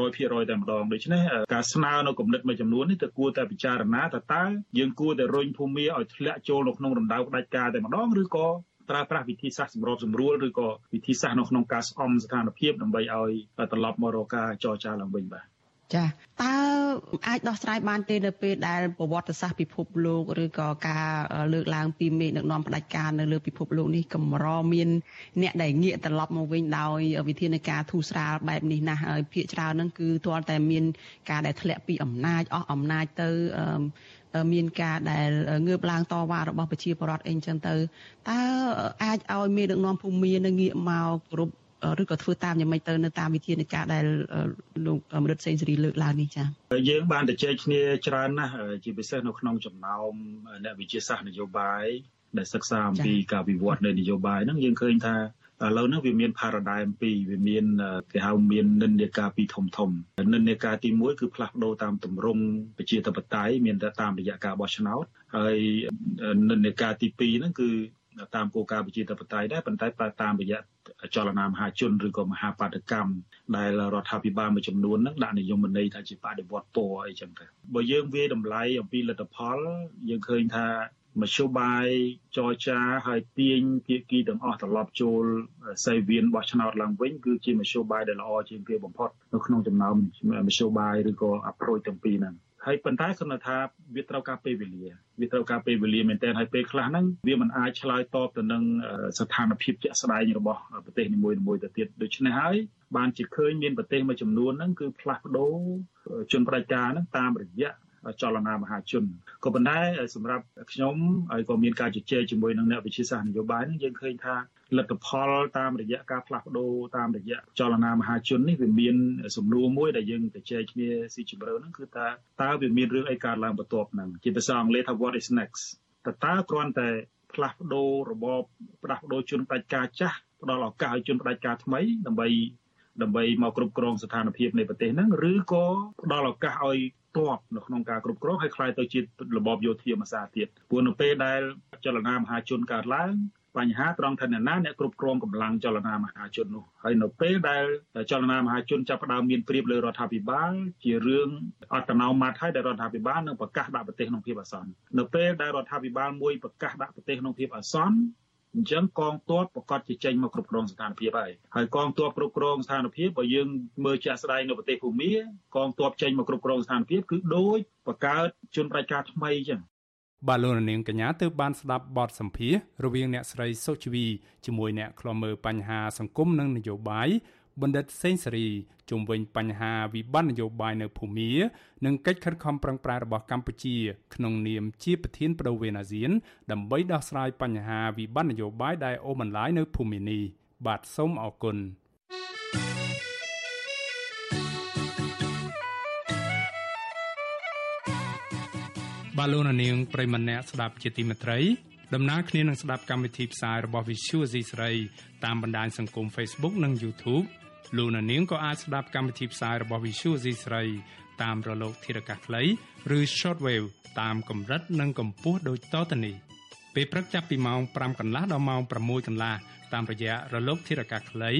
100%តែម្ដងដូច្នេះការស្នើនៅគំនិតមួយចំនួននេះទៅគួរតែពិចារណាថាតើយើងគួរតែរុញភូមិឲ្យធ្លាក់ចូលនៅក្នុងរណ្ដៅផ្ដាច់ការតែម្ដងឬក៏ប្រើប្រាស់វិធីសាស្ត្រសម្របសម្រួលឬក៏វិធីសាស្ត្រនៅក្នុងការស្អំស្ថានភាពដើម្បីឲ្យត្រឡប់មករកការចរចាឡើងវិញបាទ ចាតើអាចដោះស្រាយបានទេនៅពេលដែលប្រវត្តិសាស្ត្រពិភពលោកឬក៏ការលើកឡើងពីមេដឹកនាំផ្ដាច់ការនៅលើពិភពលោកនេះកម្រមានអ្នកដែលងាកត្រឡប់មកវិញដោយវិធានការធូរស្រាលបែបនេះណាស់ហើយភាគច្រើនហ្នឹងគឺទាល់តែមានការដែលធ្លាក់ពីអំណាចអស់អំណាចទៅមានការដែលងើបឡើងតវ៉ារបស់ប្រជាពលរដ្ឋអីចឹងទៅតើអាចឲ្យមេដឹកនាំភូមិនៅងាកមកគ្រប់ ឬក៏ធ្វើតាមយ៉ាងម៉េចទៅនៅតាមវិធានការដែលលោកមរិទ្ធសេងសេរីលើកឡើងនេះចា៎យើងបានទៅជែកគ្នាច្រើនណាស់ជាពិសេសនៅក្នុងចំណោមអ្នកវិទ្យាសាស្ត្រនយោបាយដែលសិក្សាអំពីការវិវត្តនៃនយោបាយហ្នឹងយើងឃើញថាឥឡូវនេះវាមាន paradigm ពីរវាមានគេហៅមាននិន្នាការពីរធំធំនិន្នាការទី1គឺផ្លាស់ប្ដូរតាមទម្រង់ប្រជាធិបតេយ្យមានតែតាមរយៈការបោះឆ្នោតហើយនិន្នាការទី2ហ្នឹងគឺ តាមគោលការណ៍ប្រជាធិបតេយ្យដែរប៉ុន្តែតាមរយៈចលនាមហាជនឬក៏មហាបាតកម្មដែលរដ្ឋាភិបាលមួយចំនួនហ្នឹងដាក់និយមន័យថាជាបដិវត្តពណ៌អីចឹងទៅបើយើងវាតម្លៃអំពីលទ្ធផល យើងឃើញថាមធ្យោបាយចរចាហើយទាញភាគីទាំងអស់ត្រឡប់ចូលសេវៀនបោះឆ្នោតឡើងវិញគឺជាមធ្យោបាយដែលល្អជាងគេបំផុតនៅក្នុងចំណោមមធ្យោបាយឬក៏ approach ទាំងពីរហ្នឹង ហើយប៉ុន្តែខ្ញុំថាវាត្រូវការពេលវេលាវាត្រូវការពេលវេលាមែនទែនហើយពេលខ្លះហ្នឹងវាមិនអាចឆ្លើយតបទៅនឹងស្ថានភាពជាក់ស្ដែងរបស់ប្រទេសនីមួយៗទៅទៀតដូច្នេះហើយបានជាឃើញមានប្រទេសមួយចំនួនហ្នឹងគឺផ្លាស់ប្ដូរជនផ្ដាច់ការហ្នឹងតាមរយៈ ចលនាមហាជនក៏ប៉ុន្តែសម្រាប់ខ្ញុំហើយក៏មានការជជែកជាមួយនឹងអ្នកវិទ្យាសាស្ត្រនយោបាយនឹងយើងឃើញថាលទ្ធផលតាមរយៈការផ្លាស់ប្ដូរតាមរយៈចលនាមហាជននេះវាមានសំណួរមួយដែលយើងទៅជែកគ្នាស៊ីជម្រៅហ្នឹងគឺថាតើវាមានរឿងអីកើតឡើងបន្ទាប់ហ្នឹងជាភាសាអង់គ្លេសថា what is next តើតើគ្រាន់តែផ្លាស់ប្ដូររបបផ្លាស់ប្ដូរជនផ្ដាច់ការចាស់ផ្ដល់ឱកាសឲ្យជនផ្ដាច់ការថ្មីដើម្បីដើម្បីមកគ្រប់គ្រងស្ថានភាពនៃប្រទេសហ្នឹងឬក៏ផ្ដល់ឱកាសឲ្យ តបនៅក្នុងការគ្រប់គ្រងហើយคล้ายទៅជារបបយោធាមួយសារទៀតព្រោះនៅពេលដែលចលនាមហាជនកើតឡើងបញ្ហាត្រង់ថាអ្នកណាអ្នកគ្រប់គ្រងកម្លាំងចលនាមហាជននោះហើយនៅពេលដែលចលនាមហាជនចាប់ផ្ដើមមានព្រៀបលើរដ្ឋាភិបាលជារឿងអត្តនោម័តហើយដែលរដ្ឋាភិបាលនឹងប្រកាសដាក់ប្រទេសក្នុងភាពអាសន្ននៅពេលដែលរដ្ឋាភិបាលមួយប្រកាសដាក់ប្រទេសក្នុងភាពអាសន្ន អញ្ចឹងកងទ័ពប្រកាសជាចេញមកគ្រប់គ្រងស្ថានភាពហើយហើយកងទ័ពគ្រប់គ្រងស្ថានភាពបើយើងមើលជាក់ស្ដែងនៅប្រទេសភូមាកងទ័ពចេញមកគ្រប់គ្រងស្ថានភាពគឺដូចបង្កើតជនប្រជាការថ្មីអញ្ចឹងបាទលោកនាងកញ្ញាទើបបានស្ដាប់បទសម្ភាសរវាងអ្នកស្រីសុជីវីជាមួយអ្នកខ្លំមើលបញ្ហាសង្គមនិងនយោបាយ បណ្ឌិតសេងសេរីជុំវិញបញ្ហាវិបត្តិនយោបាយនៅភូមានិងកិច្ចខិតខំប្រឹងប្រែងរបស់កម្ពុជា ក្នុងនាមជាប្រធានបដូវវេនអាស៊ាន ដើម្បីដោះស្រាយបញ្ហាវិបត្តិនយោបាយដែលអូសបន្លាយនៅភូមិនេះបាទសូមអរគុណបាឡូណានាងប្រិមម្នាក់ស្ដាប់ជាទីមេត្រីដំណើរគ្នានឹងស្ដាប់កម្មវិធីផ្សាយរបស់ Visual C ស្រីតាមបណ្ដាញសង្គម Facebook និង YouTube លោកអ្នកនាងក៏អាចស្ដាប់កម្មវិធីផ្សាយរបស់ Visual C ស្រីតាមរលកធារកាសខ្លីឬ Shortwave តាមកម្រិតនិងកម្ពស់ដូចតទៅនេះពេលព្រឹកចាប់ពីម៉ោង5កន្លះដល់ម៉ោង6កន្លះតាមរយៈរលកធារកាសខ្លី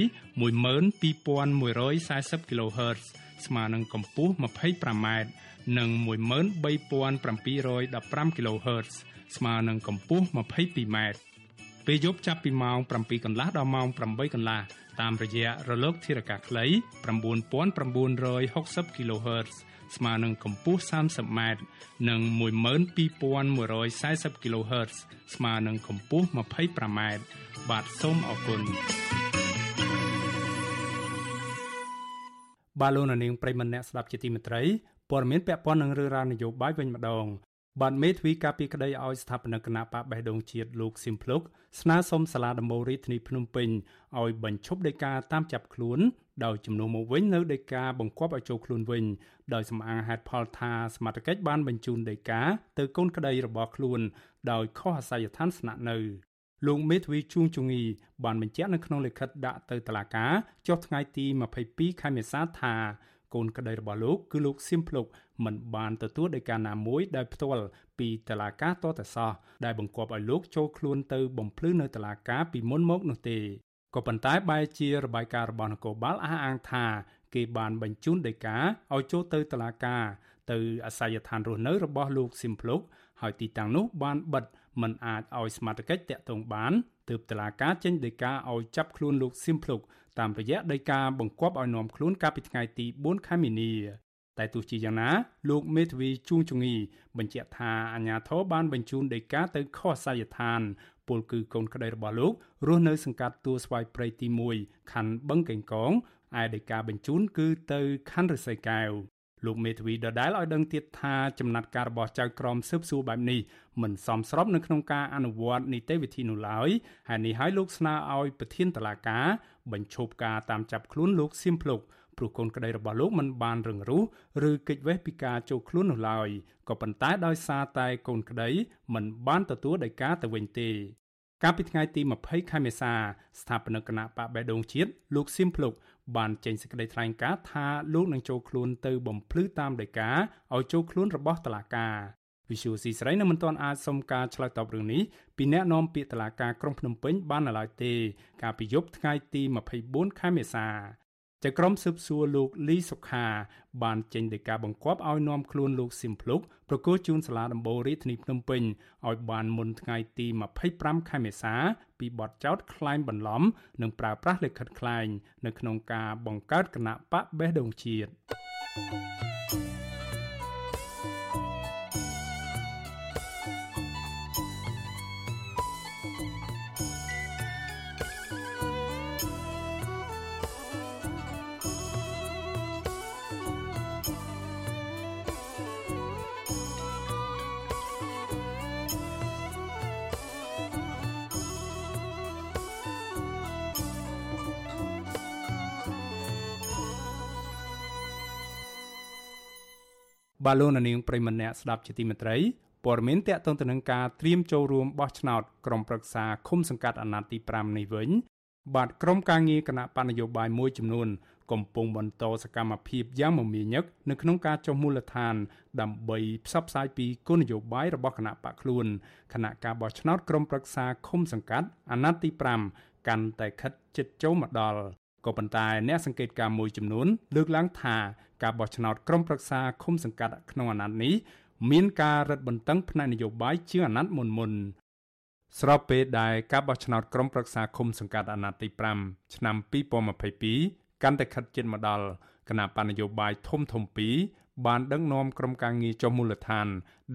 12140 kHz ស្មើនឹងកម្ពស់ 25m និង13715 kHz ស្មើនឹងកម្ពស់ 22m ពេលយប់ចាប់ពីម៉ោង7កន្លះដល់ម៉ោង8កន្លះតាមរយៈរលកធារកាសខ្លី9960 kHz ស្មើនឹងកម្ពស់ 30m និង12140 kHz ស្មើនឹងកម្ពស់ 25m បាទសូមអរគុណបាទលោកនាងប្រិមម្នាក់ស្ដាប់ជាទីមេត្រីព័ត៌មានពាក់ព័ន្ធនឹងរឿងរ៉ាវនយោបាយវិញម្ដង បាទមេធាវីការពីក្តីឲ្យស្ថាបនិកគណៈបកបេះដូងជាតិលោកស៊ីមភ្លុកស្នើសុំសាលាដំបូងរាជធានីភ្នំពេញឲ្យបញ្ឈប់ដីកាតាមចាប់ខ្លួនដោយជំនួសមកវិញនៅដីកាបង្គាប់ឲ្យចូលខ្លួនវិញដោយសំអាងហេតុផលថាសមត្ថកិច្ចបានបញ្ជូនដីកាទៅកូនក្តីរបស់ខ្លួន ដោយខុសអាសយដ្ឋានស្នាក់នៅលោកមេធាវីជួងជងីបានបញ្ជាក់នៅក្នុងលិខិតដាក់ទៅតុលាការចុះថ្ងៃទី22ខែមេសាថា កូនក្តីរបស់លោកគឺលោកសៀមភ្លុកមិនបានទទួលដោយការណាមួយដែលផ្ទាល់ពីតឡាការតតសោះដែលបង្គាប់ឲ្យលោកចូលខ្លួនទៅបំភ្លឺនៅតឡាការពីមុនមកនោះទេក៏ប៉ុន្តែបែរជារបាយការណ៍របស់នគរបាលអះអាងថាគេបានបញ្ជូនដីកាឲ្យចូលទៅតឡាការ ទៅអាសយដ្ឋានរស់នៅរបស់លោកស៊ីមភ្លុកហើយទីតាំងនោះបានបិទមិនអាចឲ្យសមត្ថកិច្ចតាក់ទងបានទើបតឡាការចេញដីកាឲ្យចាប់ខ្លួនលោកស៊ីមភ្លុក តាមរយៈដីកាបង្គាប់ឲ្យនាំខ្លួនកាលពីថ្ងៃទី4ខែមីនាតែទោះជាយ៉ាងណាលោកមេធាវីជួងជងីបញ្ជាក់ថាអាញាធរបានបញ្ជូនដីកាទៅខុសសាយដ្ឋានពលគឺកូនក្តីរបស់លោករស់នៅសង្កាត់ទួលស្វាយព្រៃទី1ខណ្ឌបឹងកេងកងឯដីកាបញ្ជូនគឺទៅខណ្ឌរិស័យកែវ លោកមេធាវីដដែលឲ្យដឹងទៀតថាចំណាត់ការរបស់ចៅក្រមស៊ើបសួរបែបនេះមិនសមស្របនៅក្នុងការអនុវត្តនីតិវិធីនោះឡើយហើយនេះឲ្យលោកស្នើឲ្យប្រធានតឡាការបញ្ឈប់ការតាមចាប់ខ្លួនលោកសៀមភ្លុកព្រោះកូនក្តីរបស់លោកមិនបានរឹងរូសឬគេចវេះពីការចូលខ្លួននោះឡើយក៏ប៉ុន្តែដោយសារតែកូនក្តីមិនបានទទួលដីកាទៅវិញទេ កាលពីថ្ងៃទី20ខែមេសាស្ថាបនិកគណៈបកបេដងជាតិលោកសៀមភ្លុកបានចេញសេចក្តីថ្លែងការណ៍ថាលោកនឹងចូលខ្លួនទៅបំភ្លឺតាមដីកាឲ្យចូលខ្លួនរបស់តុលាការវិសុយស៊ីស្រីនៅមិនទាន់អាចសុំការឆ្លើយតបរឿងនេះពីអ្នកនាំពាក្យតុលាការក្រុងភ្នំពេញបាននៅឡើយទេ កាលពីយប់ថ្ងៃទី24ខែមេសា ចៅក្រមស៊ើបសួរលោកលីសុខាបានចេញដីកាបង្គាប់ឲ្យនាំខ្លួនលោកស៊ីមភ្លុកប្រគល់ជូនសាលាដំបូងរាជធានីភ្នំពេញឲ្យបានមុនថ្ងៃទី25ខែមេសាពីបទចោទក្លែងបន្លំ និងប្រើប្រាស់លិខិតក្លែង នៅក្នុងការបង្កើតគណៈបកបេះដូងជាតិ បាទលោកនាងប្រិមម្នាក់ស្ដាប់ជាទីមេត្រីព័ត៌មានតកតងទៅនឹងការត្រៀមចូលរួមបោះឆ្នោតក្រុមប្រឹក្សាឃុំសង្កាត់អាណត្តិទី5នេះវិញបាទក្រុមការងារគណៈបណ្ឌនយោបាយមួយចំនួន កំពុងបន្តសកម្មភាពយ៉ាងមមាញឹកនៅក្នុងការចុះមូលដ្ឋាន ដើម្បីផ្សព្វផ្សាយពីគោលនយោបាយរបស់គណៈបកខ្លួនគណៈការបោះឆ្នោតក្រុមប្រឹក្សាឃុំសង្កាត់អាណត្តិទី5កាន់តែខិតជិតចូលមកដល់ ក៏ប៉ុន្តែអ្នកសង្កេតការណ៍មួយចំនួនលើកឡើងថាការបោះឆ្នោតក្រុមប្រឹក្សាឃុំសង្កាត់ក្នុងអាណត្តិនេះមានការរឹតបន្តឹងផ្នែកនយោបាយជាងអាណត្តិមុនមុនស្របពេលដែលការបោះឆ្នោតក្រុមប្រឹក្សាឃុំសង្កាត់អាណត្តិទី5ឆ្នាំ2022កាន់តែខិតជិតមកដល់គណៈបណ្ឌនយោបាយធំធំពីរបានដឹកនាំក្រុមការងារចុះមូលដ្ឋាន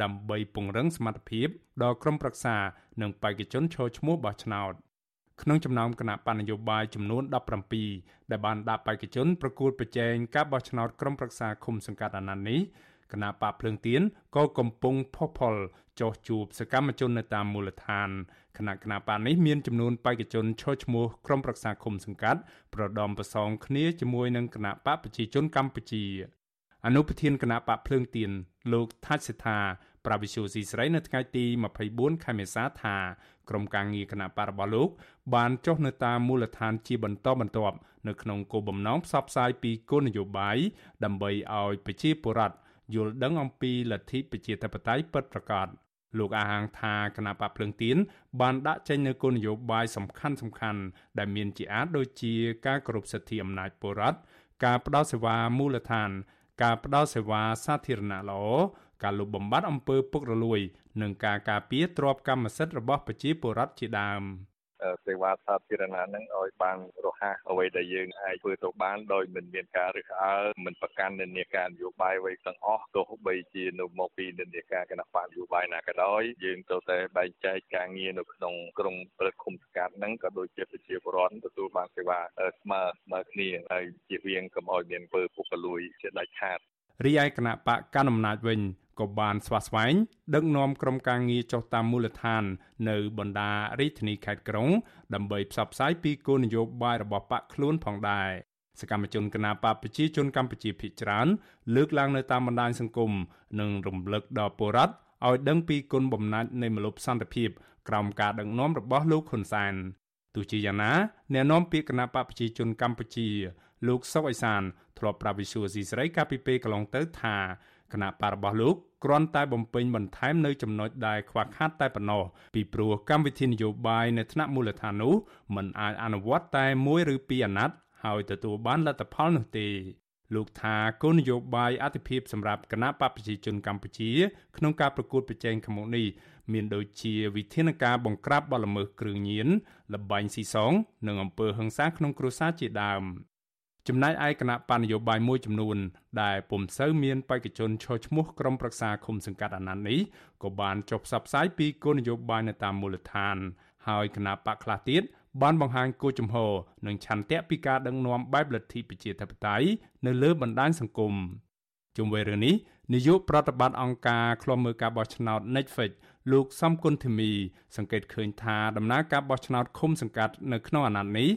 ដើម្បីពង្រឹងសមត្ថភាពដល់ក្រុមប្រឹក្សានិងបេក្ខជនឈរឈ្មោះបោះឆ្នោត ក្នុងចំណោមគណៈបណ្ឌនយោបាយចំនួន17ដែលបានដាក់បេក្ខជនប្រកួតប្រជែងការបោះឆ្នោតក្រុមប្រឹក្សាឃុំសង្កាត់អាណត្តិនេះគណៈបកភ្លើងទៀនក៏កំពុងផុសផុលចោះជួបសកម្មជននៅតាមមូលដ្ឋានគណៈគណៈបកនេះមានចំនួនបេក្ខជនឈរឈ្មោះក្រុមប្រឹក្សាឃុំសង្កាត់ប្រដំប្រសងគ្នាជាមួយនឹងគណៈបកប្រជាជនកម្ពុជាអនុប្រធានគណៈបកភ្លើងទៀនលោកថាច់សេដ្ឋា ប្រាវិសុយស៊ីស្រីនៅថ្ងៃទី24ខែមេសាថាក្រុមការងារគណៈបករបស់លោក បានចុះនៅតាមមូលដ្ឋានជាបន្តបន្ទាប់នៅក្នុងគោលបំណងផ្សព្វផ្សាយពីគោលនយោបាយដើម្បីឲ្យប្រជាពលរដ្ឋយល់ដឹងអំពីលទ្ធិប្រជាធិបតេយ្យពិតប្រាកដលោកអាហាងថាគណៈបកភ្លើងទៀនបានដាក់ចេញនូវគោលនយោបាយសំខាន់សំខាន់ដែលមានជាអាចដូចជាការគោរពសិទ្ធិអំណាចពលរដ្ឋការផ្តល់សេវាមូលដ្ឋាន ការផ្តល់សេវាសាធារណៈល្អ ការលុបបំបាត់អំពើពុករលួយ និងការការពារទ្រព្យកម្មសិទ្ធិរបស់ប្រជាពលរដ្ឋជាដើមសេវាសាធារណៈហ្នឹងឲ្យបានរហ័សអ្វីដែលយើងអាចធ្វើទៅបានដោយមិនមានការរើសអើងមិនប្រកាន់និន្នាការនយោបាយអ្វីទាំងអស់ទោះបីជានៅមកពីនិន្នាការគណៈបកនយោបាយណាក៏ដោយយើងទៅតែបែងចែកការងារនៅក្នុងក្រុងព្រឹទ្ធឃុំសង្កាត់ហ្នឹងក៏ដូចជាប្រជាពលរដ្ឋទទួលបានសេវាស្មើស្មើគ្នាហើយជៀសវាងកុំឲ្យមានពើពុករលួយជាដាច់ខាតរីឯគណៈបកកណ្ដាលអំណាចវិញ ក៏បានស្វាស្វែងដឹកនាំក្រុមការងារចុះតាមមូលដ្ឋាន នៅបណ្ដារាជធានីខេត្តក្រុង ដើម្បីផ្សព្វផ្សាយពីគោលនយោបាយរបស់បកខ្លួនផងដែរសកម្មជនគណបកប្រជាជនកម្ពុជាភាគច្រើន លើកឡើងនៅតាមបណ្ដាញសង្គមនិងរំលឹកដល់ពលរដ្ឋឲ្យដឹងពីគុណបំណាច់នៃមលុបសន្តិភាពក្រោមការដឹកនាំរបស់លោកហ៊ុនសែនទោះជាយ៉ាងណាអ្នកនាំពាក្យគណបកប្រជាជនកម្ពុជា លោកសុកអេសានធ្លាប់ប្រាប់វិសុយស៊ីស្រីកាលពីពេលកន្លងទៅថា គណៈបករបស់លោកគ្រាន់តែបំពេញបន្ថែមនៅចំណុចដែលខ្វះខាតតែប៉ុណ្ណោះពីព្រោះកម្មវិធីនយោបាយនៅថ្នាក់មូលដ្ឋាននោះមិនអាចអនុវត្តតែមួយឬពីរអាណត្តិហើយទទួលបានលទ្ធផលនោះទេលោកថាគោលនយោបាយអធិភាពសម្រាប់គណៈបកប្រជាជនកម្ពុជា ក្នុងការប្រកួតប្រជែងខាងមុខនេះមានដូចជាវិធានការបង្ក្រាបបទល្មើសគ្រឿងញៀនលបែងស៊ីសង និងអំពើហិង្សាក្នុងគ្រួសារជាដើម ចំណែកឯគណៈបញ្ញយោបាយមួយចំនួន ដែលពុំសូវមានបេក្ខជនឈរឈ្មោះក្រុមប្រឹក្សាឃុំសង្កាត់អាណត្តិនេះក៏បានចុះផ្សព្វផ្សាយពីគោលនយោបាយនៅតាមមូលដ្ឋាន ហើយគណៈបកខ្លះទៀតបានបង្ហាញគោលជំហរនិងឆន្ទៈពីការដឹកនាំបែបលទ្ធិប្រជាធិបតេយ្យនៅលើបណ្ដាញសង្គមជុំវិញរឿងនេះនាយកប្រតិបត្តិអង្គការឃ្លាំមើលការបោះឆ្នោត Netflix លោកសំគុណធីមី សង្កេតឃើញថាដំណើរការបោះឆ្នោតឃុំសង្កាត់នៅក្នុងអាណត្តិនេះ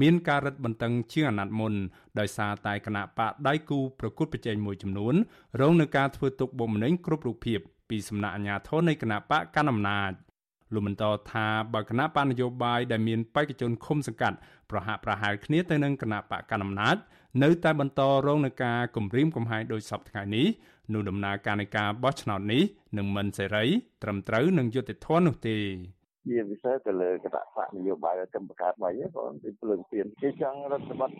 មានការរឹតបន្តឹងជាងអាណត្តិមុនដោយសារតែគណៈបកដៃគូប្រកួតប្រជែងមួយចំនួនរងនឹងការធ្វើទុកបុកម្នេញគ្រប់រូបភាពពីសំណាក់អាជ្ញាធរនៃគណៈបកកណ្ដាលអំណាចលោកបន្តថាបើគណៈបកនយោបាយដែលមានបេក្ខជនឃុំសង្កាត់ប្រហាក់ប្រហែលគ្នាទៅនឹងគណៈបកកណ្ដាលអំណាចនៅតែបន្តរងនឹងការគំរាមកំហែងដោយសពថ្ងៃនេះនោះដំណើរការនៃការបោះឆ្នោតនេះនឹងមិនសេរីត្រឹមត្រូវនឹងយុត្តិធម៌នោះទេ ជាពិសេសទៅលើគណៈបកនយោបាយកម្មបង្កើតមកហ្នឹងគាត់ពីភ្លើងពៀនគេចង់រដ្ឋបတ်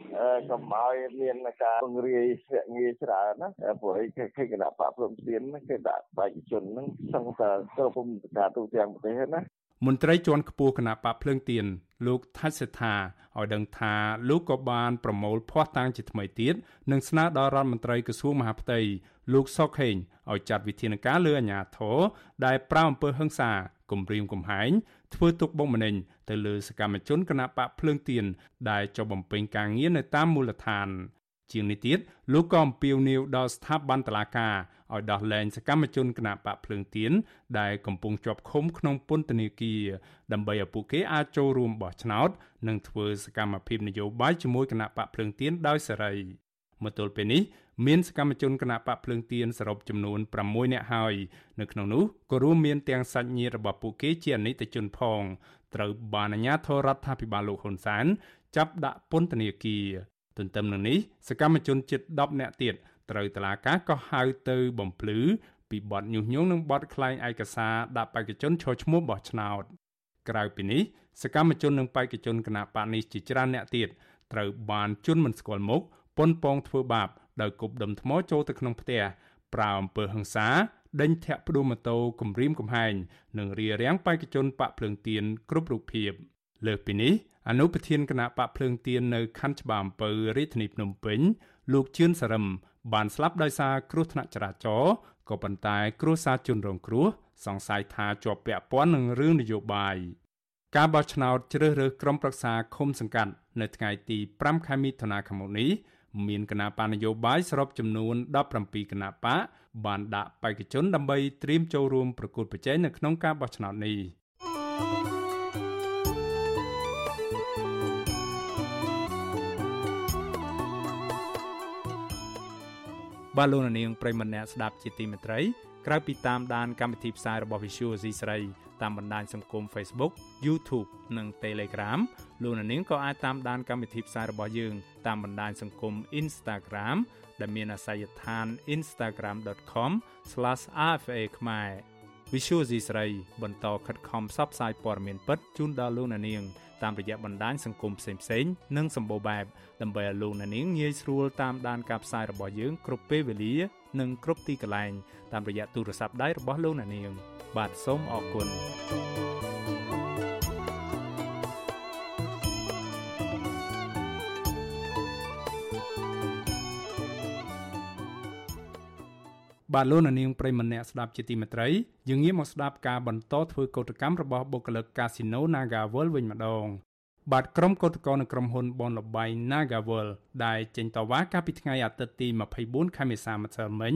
កុំឲ្យមានការពង្រាយស្រាក់ងាយច្រើនណាព្រោះគេគេគណៈបកភ្លើងពៀនគេដាក់បេក្ខជនហ្នឹងសង្កត់គ្រប់ភូមិការទូទាំងប្រទេសណាមន្ត្រីជាន់ខ្ពស់គណៈបកភ្លើងទៀនលោកថាច់សេដ្ឋាឲ្យដឹងថាលោកក៏បានប្រមូលភ័ស្តុតាងជាថ្មីទៀតនិងស្នើដល់រដ្ឋមន្ត្រីក្រសួងមហាផ្ទៃលោកសុកហេងឲ្យចាត់វិធានការលើអាជ្ញាធរដែលប្រាវអំពើហិង្សាគំរាមកំហែង ធ្វើទុកបុកម្នេញទៅលើសកម្មជនគណបកភ្លើងទៀនដែលចុះបំពេញការងារនៅតាមមូលដ្ឋាន ជាងនេះទៀតលោកក៏អំពាវនាវដល់ស្ថាប័នតុលាការឲ្យដោះលែងសកម្មជនគណបកភ្លើងទៀនដែលកំពុងជាប់ឃុំក្នុងពន្ធនាគារដើម្បីឲ្យពួកគេអាចចូលរួមបោះឆ្នោត និងធ្វើសកម្មភាពនយោបាយជាមួយគណបកភ្លើងទៀនដោយសេរី មកទល់ពេលនេះមានសកម្មជនគណបកភ្លើងទៀនសរុបចំនួន6នាក់ហើយនៅក្នុងនោះក៏រួមមានទាំងសាច់ញាតិរបស់ពួកគេជាអនិច្ចជនផងត្រូវបានអាជ្ញាធររដ្ឋាភិបាលលោកហ៊ុនសែនចាប់ដាក់ពន្ធនាគារទន្ទឹមនឹងនេះសកម្មជនជិត10នាក់ទៀតត្រូវតឡាការក៏ហៅទៅបំភ្លឺពីបទញុះញង់និងបទក្លែងឯកសារដាក់បេក្ខជនឈរឈ្មោះបោះឆ្នោតក្រៅពីនេះសកម្មជននិងបេក្ខជនគណបកនេះជាច្រើនអ្នកទៀតត្រូវបានជន់មិនស្គាល់មុខ ប៉ុនប៉ងធ្វើបាបដោយគប់ដុំថ្មចូលទៅក្នុងផ្ទះប្រើអំពើហិង្សាដេញធាក់ផ្ដួលម៉ូតូគំរាមកំហែងនិងរារាំងបេក្ខជនបកភ្លើងទៀនគ្រប់រូបភាពលើសពីនេះអនុប្រធានគណៈបកភ្លើងទៀននៅខណ្ឌច្បារអំពៅរាជធានីភ្នំពេញលោកជឿនសរឹមបានស្លាប់ដោយសារគ្រោះថ្នាក់ចរាចរណ៍ក៏ប៉ុន្តែគ្រួសារជនរងគ្រោះសង្ស័យថាជាប់ពាក់ព័ន្ធនឹងរឿងនយោបាយការបោះឆ្នោតជ្រើសរើសក្រុមប្រឹក្សាឃុំសង្កាត់នៅថ្ងៃទី5ខែមិថុនាឆ្នាំនេះ មានគណៈបកនយោបាយសរុបចំនួន17គណៈបកបានដាក់បេក្ខជនដើម្បីត្រៀមចូលរួមប្រគល់ប្រជែងនៅក្នុងការបោះឆ្នោតនេះបាឡូណានៀងប្រិមម្នាក់ស្ដាប់ជាទីមេត្រីក្រៅពីតាមដានកម្មវិធីផ្សាយរបស់ Visual C ស្រីតាមបណ្ដាញសង្គម Facebook YouTube និង Telegram លោកនាងក៏អាចតាមដានកម្មវិធីផ្សាយរបស់យើង តាមបណ្ដាញសង្គម Instagram ដែលមានអាសយដ្ឋាន instagram.com/rfa ខ្មែរ Visual C ស្រីបន្តខិតខំផ្សព្វផ្សាយព័ត៌មានពិតជូនដល់លោកនាង តាមរយៈបណ្ដាញសង្គមផ្សេងៗនិងសម្បូរបែបដើម្បីឲ្យលោកនាងងាយស្រួលតាមដានការផ្សាយរបស់យើងគ្រប់ពេលវេលា និងគ្រប់ទីកន្លែងតាមរយៈទូរស័ព្ទដៃរបស់លោកនាង បាទសូមអរគុណ បាទលោកនាងប្រិមម្នាក់ស្ដាប់ជាទីមេត្រីយើងងាកមកស្ដាប់ការបន្តធ្វើកោតកម្មរបស់បុគ្គលិកកាស៊ីណូ Naga World វិញម្ដងបាទក្រុមកោតក្រនៅក្រុមហ៊ុនបនលបៃ Nagavel ដែលចេញតវ៉ាកាលពីថ្ងៃអាទិត្យទី24ខែមេសាម្សិលមិញ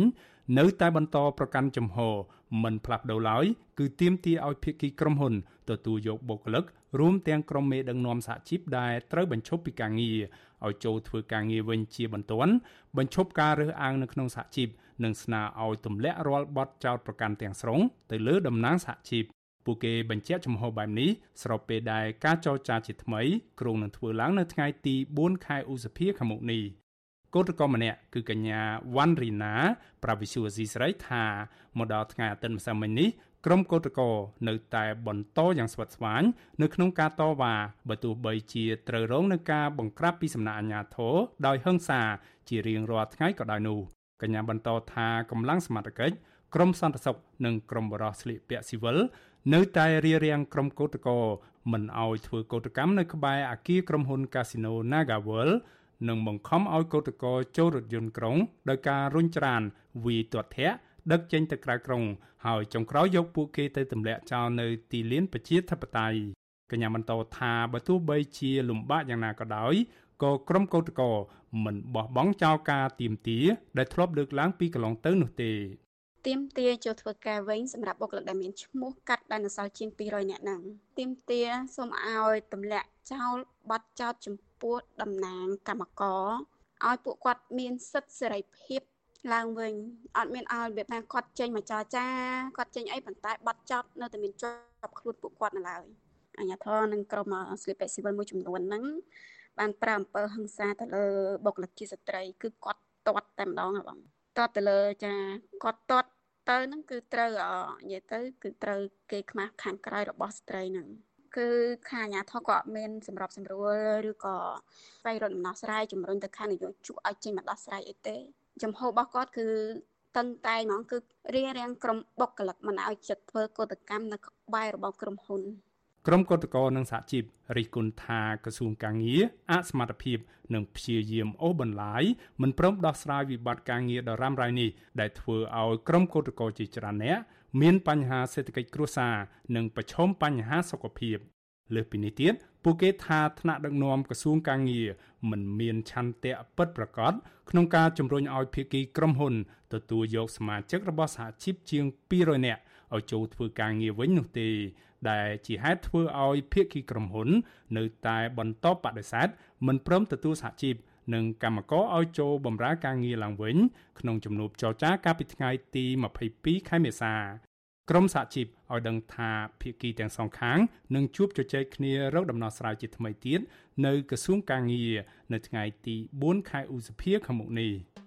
នៅតែបន្តប្រកាន់ជំហរមិនផ្លាស់ប្ដូរឡើយគឺទាមទារឲ្យភាគីក្រុមហ៊ុនទទួលយកបុគ្គលិករួមទាំងក្រុមមេដឹកនាំសហជីពដែលត្រូវបញ្ឈប់ពីការងារឲ្យចូលធ្វើការងារវិញជាបន្ទាន់បញ្ឈប់ការរើសអើងនៅក្នុងសហជីព និងស្នើឲ្យទម្លាក់រាល់បទចោទប្រកាន់ទាំងស្រុងទៅលើតំណាងសហជីពពួកគេបញ្ជាក់ចំហបែបនេះស្របពេលដែលការចរចាជាថ្មីគ្រោងនឹងធ្វើឡើងនៅថ្ងៃទី4ខែឧសភាខាងមុខនេះកោតក្រម្នាក់គឺកញ្ញាវ៉ាន់រីណា ប្រាវិសុអាស៊ីស្រីថាមកដល់ថ្ងៃអាទិត្យម្សិលមិញនេះក្រុមកោតក្រនៅតែបន្តយ៉ាងស្វិតស្វាញនៅក្នុងការតវ៉ាបើទោះបីជាត្រូវរងនឹងការបង្ក្រាបពីសំណាក់អាជ្ញាធរដោយហិង្សាជារៀងរាល់ថ្ងៃក៏ដោយនោះ កញ្ញាបន្តថាកម្លាំងសមត្ថកិច្ចក្រមសន្តិសុខនិងក្រមបរោះស្លៀកពាក់ស៊ីវិលនៅតែរៀបរៀងក្រុមកោតក្រមិនអោយធ្វើកោតកម្មនៅក្បែរអគារក្រុមហ៊ុន Casino NagaWorld និងបង្ខំឲ្យកោតក្រចូលរថយន្តក្រុងដោយការរុញច្រានវីទាត់ធាក់ដឹកចេញទៅក្រៅក្រុងហើយចុងក្រោយយកពួកគេទៅទម្លាក់ចោលនៅទីលានប្រជាធិបតេយ្យកញ្ញាបន្តថាបើទោះបីជាលំបាកយ៉ាងណាក៏ដោយក៏ ក្រុមកោតក្រមិនបោះបង់ចោលការទៀមទាដែលធ្លាប់លើកឡើងពីកន្លងទៅនោះទេទៀមទាចូលធ្វើការវិញសម្រាប់បុគ្គលិកដែលមានឈ្មោះកាត់ដែលនៅសល់ជាង200នាក់ហ្នឹងទៀមទាសូមឲ្យទម្លាក់ចោលបាត់ចោតចំពោះតំណាងកម្មករឲ្យពួកគាត់មានសិទ្ធិសេរីភាពឡើងវិញអត់មានឲ្យរបៀបថាគាត់ចេញមកចរចាគាត់ចេញអីប៉ុន្តែបាត់ចោតនៅតែមានជាប់ខ្លួនពួកគាត់នៅឡើយអញ្ញាធរនិងក្រុមស្លីបេស៊ីវិលមួយចំនួនហ្នឹង បានប្រើអំពើហិង្សាទៅលើបុគ្គលិកជាស្ត្រី គឺគាត់ទាត់តែម្ដងហ៎បងទាត់ទៅលើចាគាត់ទាត់ទៅហ្នឹងគឺត្រូវនិយាយទៅ គឺត្រូវគេខ្មាស់ខាងក្រៅរបស់ស្ត្រីហ្នឹងគឺខាងអាញាធរក៏អត់មានសម្របសម្រួលឬក៏ស្វែងរកដំណោះស្រាយជំរុញទៅខាងនយោជកឲ្យចេញមកដោះស្រាយអីទេ ចំហរបស់គាត់គឺតឹងតែងហ្មងគឺរៀបរៀងក្រុមបុគ្គលិកមិនឲ្យចិត្តធ្វើកតកម្មនៅក្បែររបស់ក្រុមហ៊ុន ក្រុមកតកោនិងសហជីពរិះគន់ថាក្រសួងកាងារអសមត្ថភាពនិងព្យាយាមអូសបន្លាយមិនព្រមដោះស្រាយវិបត្តិការងារដ៏រ៉ាំរ៉ៃនេះដែលធ្វើឲ្យក្រុមកតកោជាច្រើនអ្នកមានបញ្ហាសេដ្ឋកិច្ចគ្រួសារនិងប្រឈមបញ្ហាសុខភាពលើសពីនេះទៀតពួកគេថាថ្នាក់ដឹកនាំក្រសួងកាងារមិនមានឆន្ទៈពិតប្រាកដក្នុងការជំរុញឲ្យភាគីក្រុមហ៊ុនទទួលយកសមាជិករបស់សហជីពជាង200នាក់ ឲ្យចូលធ្វើការងារវិញនោះទេ ដែលជាហេតុធ្វើឲ្យភាគីក្រុមហ៊ុន នៅតែបន្តបដិសេធមិនព្រមទទួលសហជីពនិងកម្មករឲ្យចូលបម្រើការងារឡើងវិញ ក្នុងជំនួបចរចាកាលពីថ្ងៃទី22ខែមេសាក្រមសហជីពឲ្យដឹងថាភាគីទាំងសងខាងនឹងជួបជជែកគ្នារកដំណោះស្រាយជាថ្មីទៀតនៅក្រសួងកាងារនៅថ្ងៃទី4ខែឧសភាខាងមុខនេះ។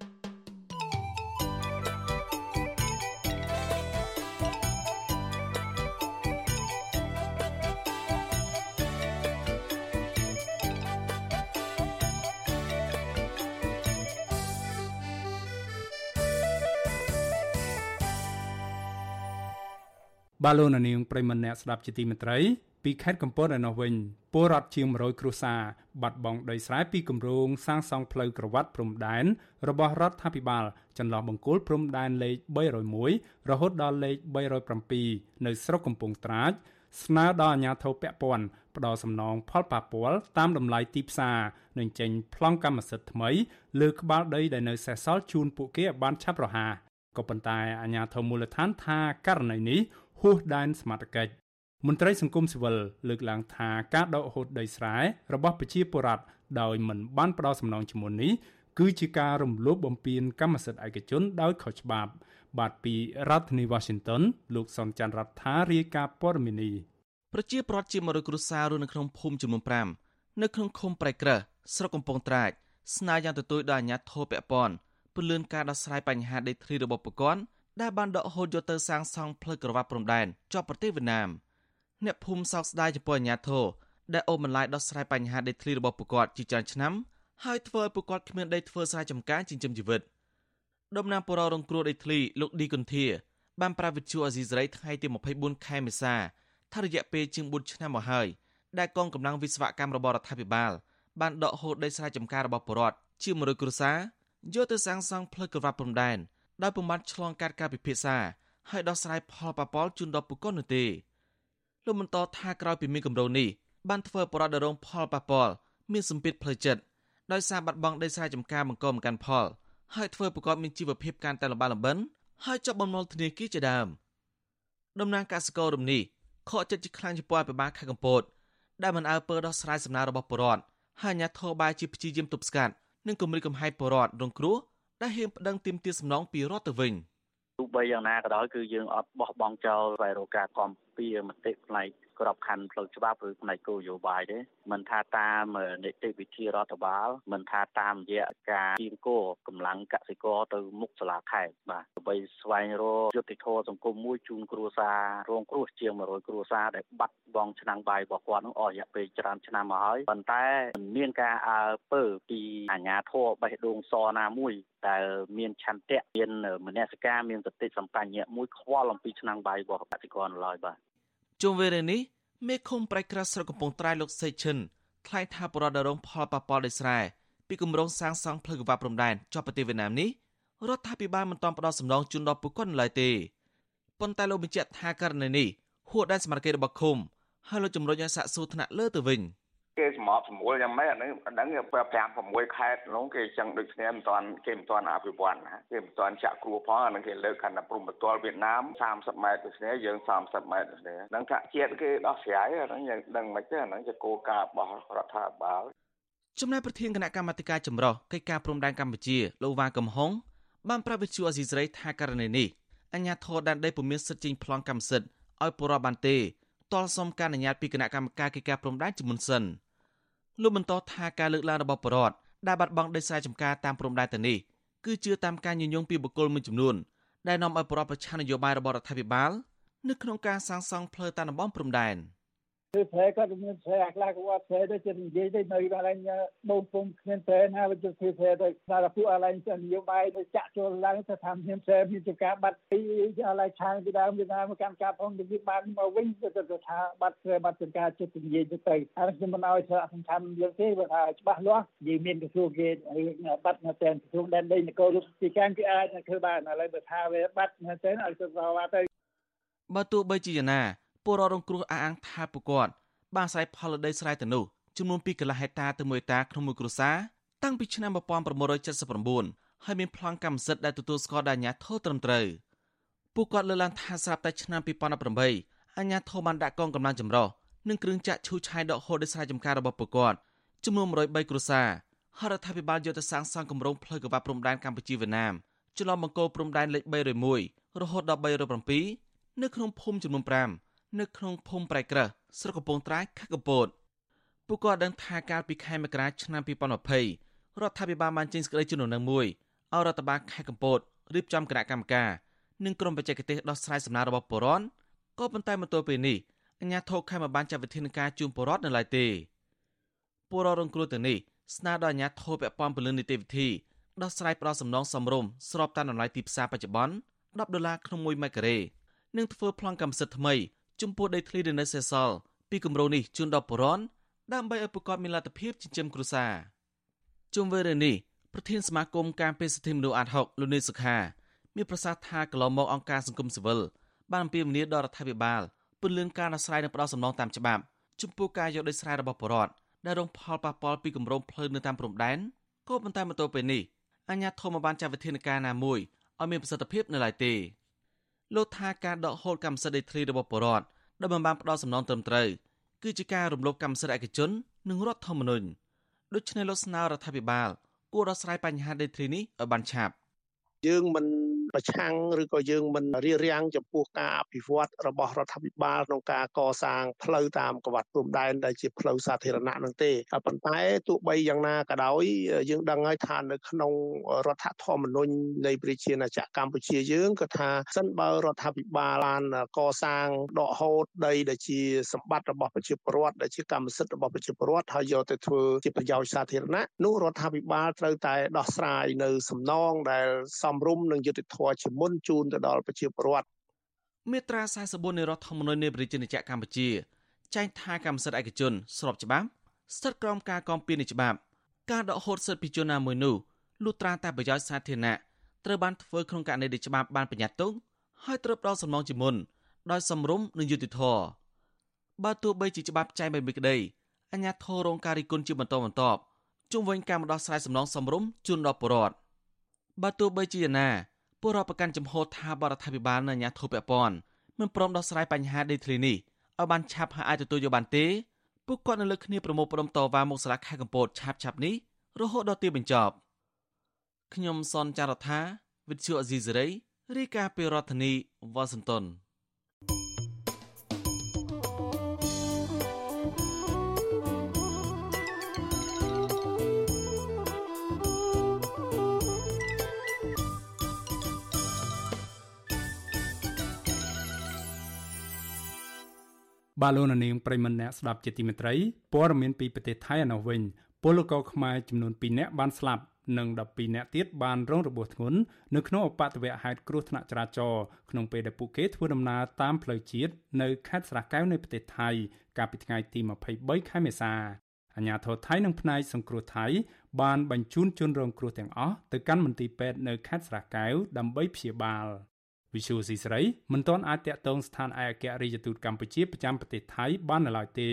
បាទលោកនាងប្រិមម្នាក់ស្ដាប់ជាទីមេត្រីពីខេត្តកំពតឯណោះវិញពលរដ្ឋជាង100គ្រួសារបាត់បង់ដីស្រែពីគម្រោងសាងសង់ផ្លូវក្រវ៉ាត់ព្រំដែនរបស់រដ្ឋាភិបាលចន្លោះបង្គោលព្រំដែនលេខ301រហូតដល់លេខ307នៅស្រុកកំពង់ត្រាចស្នើដល់អាជ្ញាធរពាក់ព័ន្ធផ្ដល់សំណងផលប៉ះពាល់តាមតម្លៃទីផ្សារនិងចេញប្លង់កម្មសិទ្ធិថ្មីលើក្បាលដីដែលនៅសេសសល់ជូនពួកគេឲ្យបានឆាប់រហ័សក៏ប៉ុន្តែអាជ្ញាធរមូលដ្ឋានថាករណីនេះ ហួសដែនសមត្ថកិច្ចមន្ត្រីសង្គមស៊ីវិលលើកឡើងថាការដកហូតដីស្រែរបស់ប្រជាពលរដ្ឋដោយមិនបានផ្ដល់សំណងជំនួននេះគឺជាការរំលោភបំពានកម្មសិទ្ធិឯកជនដោយខុសច្បាប់ បាទពីរដ្ឋធានី Washington លោកសនច័ន្ទរដ្ឋារាយការណ៍ព័ត៌មាននេះប្រជាពលរដ្ឋជា100គ្រួសាររស់នៅក្នុងភូមិចំនួន5នៅក្នុងឃុំប្រៃក្រឹសស្រុកកំពង់ត្រាចស្នើយ៉ាងទទូចដល់អាជ្ញាធរពាក់ព័ន្ធពន្លឿនការដោះស្រាយបញ្ហាដីធ្លីរបស់ប្រព័ន្ធ ដែលបានដកហូតយកទៅសាងសង់ផ្លូវក្រវ៉ាត់ព្រំដែនជាប់ប្រទេសវៀតណាមអ្នកភូមិសោកស្ដាយចំពោះអាញាធរដែលអូបន្លាយដោះស្រាយបញ្ហាដីធ្លីរបស់ពួកគាត់ជាច្រើនឆ្នាំហើយធ្វើឲ្យពួកគាត់គ្មានដីធ្វើស្រែចម្ការចិញ្ចឹមជីវិតដំណាងបររងគ្រោះដីធ្លីលោកឌីកុនធាបានប្រាវិទ្យាអាស៊ីសេរីថ្ងៃទី24ខែមេសាថារយៈពេលជាង4ឆ្នាំមកហើយដែលកងកម្លាំងវិស្វកម្មរបស់រដ្ឋាភិបាលបានដកហូតដីស្រែចម្ការរបស់ប្រជាពលរដ្ឋជា100គ្រួសារយកទៅសាងសង់ផ្លូវក្រវ៉ាត់ព្រំដែន ដោយពុំបានឆ្លងកាត់ការពិភាក្សាហើយដោះស្រាយផលប៉ះពាល់ជូនដល់ពលរដ្ឋនោះទេលោកបន្តថាក្រោយពីមានគម្រោងនេះបានធ្វើបរិបទរងផលប៉ះពាល់មានសម្ពាធផ្លូវចិត្តដោយសារបាត់បង់ដីស្រែចម្ការបង្កមិនកាន់ផលហើយធ្វើប្រកបមានជីវភាពកាន់តែលំបាកលំបិនហើយចុះបំណុលធនាគារជាដើមតំណាងកសិកររំនេះខកចិត្តជាខ្លាំងចំពោះអភិបាលខេត្តកំពតដែលមិនអើពើដោះស្រាយសំណើរបស់ប្រជាពលរដ្ឋហើយអាជ្ញាធរបាយជាព្យាយាមទប់ស្កាត់និងគម្រិតកំហែងប្រជាពលរដ្ឋរងគ្រោះ ដែលហ៊ានប្តឹងទាមទារសំណងពីរដ្ឋទៅវិញទោះបីយ៉ាងណាក៏ដោយគឺយើងអត់បោះបង់ចោលស្វែងរកការគាំពៀមតិផ្នែក ក្របខ័ណ្ឌផ្លូវច្បាប់ឬផ្នែកគោលនយោបាយទេមិនថាតាមនីតិវិធីរដ្ឋបាលមិនថាតាមរយៈការទៀងគោកម្លាំងកសិករទៅមុខសាលាខេត្តបាទដើម្បីស្វែងរកយុត្តិធម៌សង្គមមួយជូនគ្រួសាររងគ្រោះជាង100គ្រួសារដែលបាត់បង់ឆ្នាំងបាយរបស់គាត់នឹងអស់រយៈពេលច្រើនឆ្នាំមកហើយប៉ុន្តែមិនមានការអើពើពីអាជ្ញាធរបេះដូងសណាមួយដែលមានឆន្ទៈមានមនសិការមានសតិសម្បញ្ញៈមួយខ្វល់អំពីឆ្នាំងបាយរបស់កសិករនៅឡើយបាទ ជុំវិញរឿងនេះមេឃុំប្រៃក្រាស់ស្រុកកំពង់ត្រែលោកសេឈិនថ្លែងថាបរិវត្តរងផលប៉ះពាល់ដោយស្រែពីគម្រោងសាងសង់ផ្លូវកង្វះព្រំដែនជាប់ប្រទេសវៀតណាមនេះរដ្ឋាភិបាលមិនទាន់ផ្ដល់សំណងជូនដល់ពួកគាត់ឡើយទេប៉ុន្តែលោកបញ្ជាក់ថាករណីនេះហួសដែនសមត្ថកិច្ចរបស់ឃុំហើយលោកជំរុញឲ្យសាកសួរថ្នាក់លើទៅវិញ គេសម្របសម្រួលយ៉ាងម៉េចអានេះអាហ្នឹង5 6ខេត្តនោះគេចឹងដូចគ្នាមិនទាន់គេមិនទាន់អភិវឌ្ឍណាគេមិនទាន់ចាក់គ្រួផងអាហ្នឹងគេលើកកាន់តែព្រំប្រទល់វៀតណាម30ម៉ែត្រដូចគ្នាយើង30ម៉ែត្រដូចគ្នាហ្នឹងថាជាតិគេដោះស្រាយអាហ្នឹងយើងដឹងមិនទេអាហ្នឹងជាគោលការណ៍របស់រដ្ឋាភិបាលចំណែកប្រធានគណៈកម្មាធិការចម្រុះកិច្ចការព្រំដែនកម្ពុជាលោកវ៉ាកំហុងបានប្រាប់វិទ្យុអេស៊ីសរ៉ៃថាករណីនេះអញ្ញាធរដែនដីពុំមានសិទ្ធិចេញប្លង់កម្មសិទ្ធិឲ្យពលរដ្ឋបានទេទាល់សុំការអនុញ្ញាតពីគណៈកម្មការកិច្ចការព្រំដែនជាមុនសិន លោកបន្តថាការលើកឡើងរបស់ពលរដ្ឋដែលបាត់បង់ដីស្រែចម្ការតាមព្រំដែនទៅនេះគឺជឿតាមការញញងពីបុគ្គលមួយចំនួនដែលនាំឲ្យពលរដ្ឋប្រឆាំងនយោបាយរបស់រដ្ឋាភិបាលនៅក្នុងការសាងសង់ផ្លូវតាមតំបន់ព្រំដែន។ គឺប្រែគាត់មានប្រែខ្លះគាត់ប្រែទៅជានិយាយទៅនៅកន្លែងបូនពុំគ្មានប្រែណាវាទៅធ្វើប្រែទៅតែពួកអាឡែងនយោបាយទៅចាក់ចូលឡើងទៅថាមានប្រែមានចការបាត់ពីអាឡែងឆាងពីដើមពីដើមកម្មការផងទៅបានមកវិញទៅទៅថាបាត់ប្រែបាត់ចការចិត្តនិយាយទៅទៅហើយខ្ញុំមិនឲ្យសារសំខាន់យើងទេបើថាច្បាស់លាស់និយាយមានក្រសួងគេបាត់នៅតែក្រសួងដែនដីនគររូបទីកម្មគេអាចធ្វើបានឥឡូវបើថាវាបាត់នៅតែឲ្យទៅទៅបើទោះបីជាយ៉ាងណា ពលរដ្ឋរងគ្រោះអះអាងថាពួកគាត់បានអាស្រ័យផលលើដីស្រែទៅនោះចំនួន2កន្លះហិកតាទៅ1ហិកតាក្នុងមួយគ្រួសារតាំងពីឆ្នាំ1979ហើយមានប្លង់កម្មសិទ្ធិដែលទទួលស្គាល់ដោយអាជ្ញាធរត្រឹមត្រូវពួកគាត់លើកឡើងថាស្រាប់តែឆ្នាំ2018អាជ្ញាធរបានដាក់កងកម្លាំងចម្រុះនិងគ្រឿងចាក់ឈូសឆាយដកហូតដីស្រែចម្ការរបស់ពួកគាត់ចំនួន103គ្រួសារហើយរដ្ឋាភិបាលយកទៅសាងសង់គម្រោងផ្លូវកង្វះព្រំដែនកម្ពុជាវៀតណាមចន្លោះបង្គោលព្រំដែនលេខ301រហូតដល់307នៅក្នុងភូមិចំនួន5 នៅក្នុងភូមិប្រៃក្រឹសស្រុកកំពង់ត្រាយខេត្តកំពតពួកគាត់ដឹងថាកាលពីខែមករាឆ្នាំ2020រដ្ឋាភិបាលបានចេញសេចក្តីជំនុំមួយឲ្យរដ្ឋបាលខេត្តកំពតរៀបចំគណៈកម្មការនិងក្រុមបច្ចេកទេសដោះស្រាយសំណើរបស់ពលរដ្ឋក៏ប៉ុន្តែមកទល់ពេលនេះអាជ្ញាធរខេត្តមិនបានចាត់វិធានការជូនពលរដ្ឋនៅឡើយទេពលរដ្ឋរងគ្រោះទាំងនេះស្នើដល់អាជ្ញាធរពាក់ព័ន្ធពលិននីតិវិធីដោះស្រាយផ្ដោតសំណងសំរុំស្របតាមតម្លៃទីផ្សារបច្ចុប្បន្ន10ដុល្លារក្នុង1ម៉ែត្រការ៉េនិងធ្វើប្លង់កម្មសិទ្ធិថ្មី ចំពោះដីធ្លីដែលនៅសេសសល់ពីគម្រោងនេះជូនដល់ប្រជាជនដើម្បីឲ្យប្រកបមានលទ្ធភាពចិញ្ចឹមគ្រួសារជុំវិញរឿងនេះប្រធានសមាគមការពារសិទ្ធិមនុស្សអាត60លោកនេសុខាមានប្រសាសន៍ថាកន្លងមកអង្គការសង្គមស៊ីវិលបានអំពាវនាវដល់រដ្ឋាភិបាលពន្យាការដោះស្រាយនិងផ្ដោតសំណងតាមច្បាប់ចំពោះការយកដីស្រែរបស់ប្រជាពលរដ្ឋដែលរងផលប៉ះពាល់ពីគម្រោងផ្លូវនៅតាមព្រំដែនក៏ប៉ុន្តែមកទល់ពេលនេះអាជ្ញាធរមិនបានចាត់វិធានការណាមួយឲ្យមានប្រសិទ្ធភាពនៅឡើយទេ លោកថាការដកហូតកម្មសិទ្ធិដីធ្លីរបស់ប្រជាពលរដ្ឋដែលមិនបានផ្ដល់សំណងត្រឹមត្រូវគឺជាការរំលោភកម្មសិទ្ធិឯកជននិងរដ្ឋធម្មនុញ្ញដូច្នេះលោកស្នើរដ្ឋាភិបាលគួរដោះស្រាយបញ្ហាដីធ្លីនេះឲ្យបានឆាប់យើងមិន ប្រឆាំងឬក៏យើងមិនរៀបរៀងចំពោះការអភិវឌ្ឍរបស់រដ្ឋាភិបាលក្នុងការកសាងផ្លូវតាមកវត្តព្រំដែនដែលជាផ្លូវសាធារណៈនឹងទេប៉ុន្តែទោះបីយ៉ាងណាក៏ដោយយើងដឹងហើយថានៅក្នុងរដ្ឋធម្មនុញ្ញនៃប្រជាណាចក្រកម្ពុជាយើងក៏ថាសិនបើរដ្ឋាភិបាលបានកសាងដកហូតដីដែលជាសម្បត្តិរបស់ប្រជាពលរដ្ឋដែលជាកម្មសិទ្ធិរបស់ប្រជាពលរដ្ឋហើយយកទៅធ្វើជាប្រយោជន៍សាធារណៈនោះរដ្ឋាភិបាលត្រូវតែដោះស្រាយនៅសំណងដែលសមរម្យនិងយុត្តិធម៌ជាមុនជូនទៅដល់ប្រជាពលរដ្ឋមាត្រា44នៃរដ្ឋធម្មនុញ្ញនៃប្រជាណាចក្រកម្ពុជាចែងថាកម្មសិទ្ធិឯកជនស្របច្បាប់ស្ថិតក្រោមការគាំពៀនៃច្បាប់ការដកហូតសិទ្ធិពីជនណាមួយនោះលុះត្រាតែប្រយោជន៍សាធារណៈត្រូវបានធ្វើក្នុងករណីដែលច្បាប់បានបញ្ញត្តិទុកហើយត្រូវផ្ដល់សំណងជាមុនដោយសំរុំនិងយុត្តិធម៌បើទោះបីជាច្បាប់ចែងបែបនេះក្តីអញ្ញាធររងការរិះគន់ជាបន្តបន្ទាប់ជុំវិញការម្ដោះស្រាយសំណងសំរុំជូនដល់ប្រជាពលរដ្ឋបើទោះបីជាណា ពលរដ្ឋប្រកាន់ចំហថាបរដ្ឋាភិបាលនៅអាជ្ញាធរពាក់ព័ន្ធមិនព្រមដោះស្រាយបញ្ហាដីធ្លីនេះឲ្យបានឆាប់ហើយអាចទទួលយកបានទេពួកគាត់នៅលើគ្នាប្រមូលផ្ដុំតវ៉ាមកសាលាខេត្តកំពតឆាប់ឆាប់នេះរហូតដល់ទីបញ្ចប់ខ្ញុំសនចាររថាវិទ្យុអេស៊ីសេរីរាយការណ៍ពីរដ្ឋធានីវ៉ាស៊ីនតោន បាឡូណានាងប្រិមនអ្នកស្ដាប់ជាទីមេត្រីព័ត៌មានពីប្រទេសថៃឯណោះវិញពលករខ្មែរចំនួន2នាក់បានស្លាប់និង12នាក់ទៀតបានរងរបួសធ្ងន់នៅក្នុងអបតវៈហេតុគ្រោះថ្នាក់ចរាចរណ៍ក្នុងពេលដែលពួកគេធ្វើដំណើរតាមផ្លូវជាតិនៅខេត្តស្រះកែវនៃប្រទេសថៃកាលពីថ្ងៃទី23ខែមេសាអាជ្ញាធរថៃនិងផ្នែកសង្គ្រោះថៃបានបញ្ជូនជនរងគ្រោះទាំងអស់ទៅកាន់មន្ទីរពេទ្យនៅខេត្តស្រះកែវដើម្បីព្យាបាល វិសុយស៊ីស្រីមិនទាន់អាចតាក់ទងស្ថានឯកអគ្គរដ្ឋទូតកម្ពុជាប្រចាំប្រទេសថៃបាននៅឡើយទេ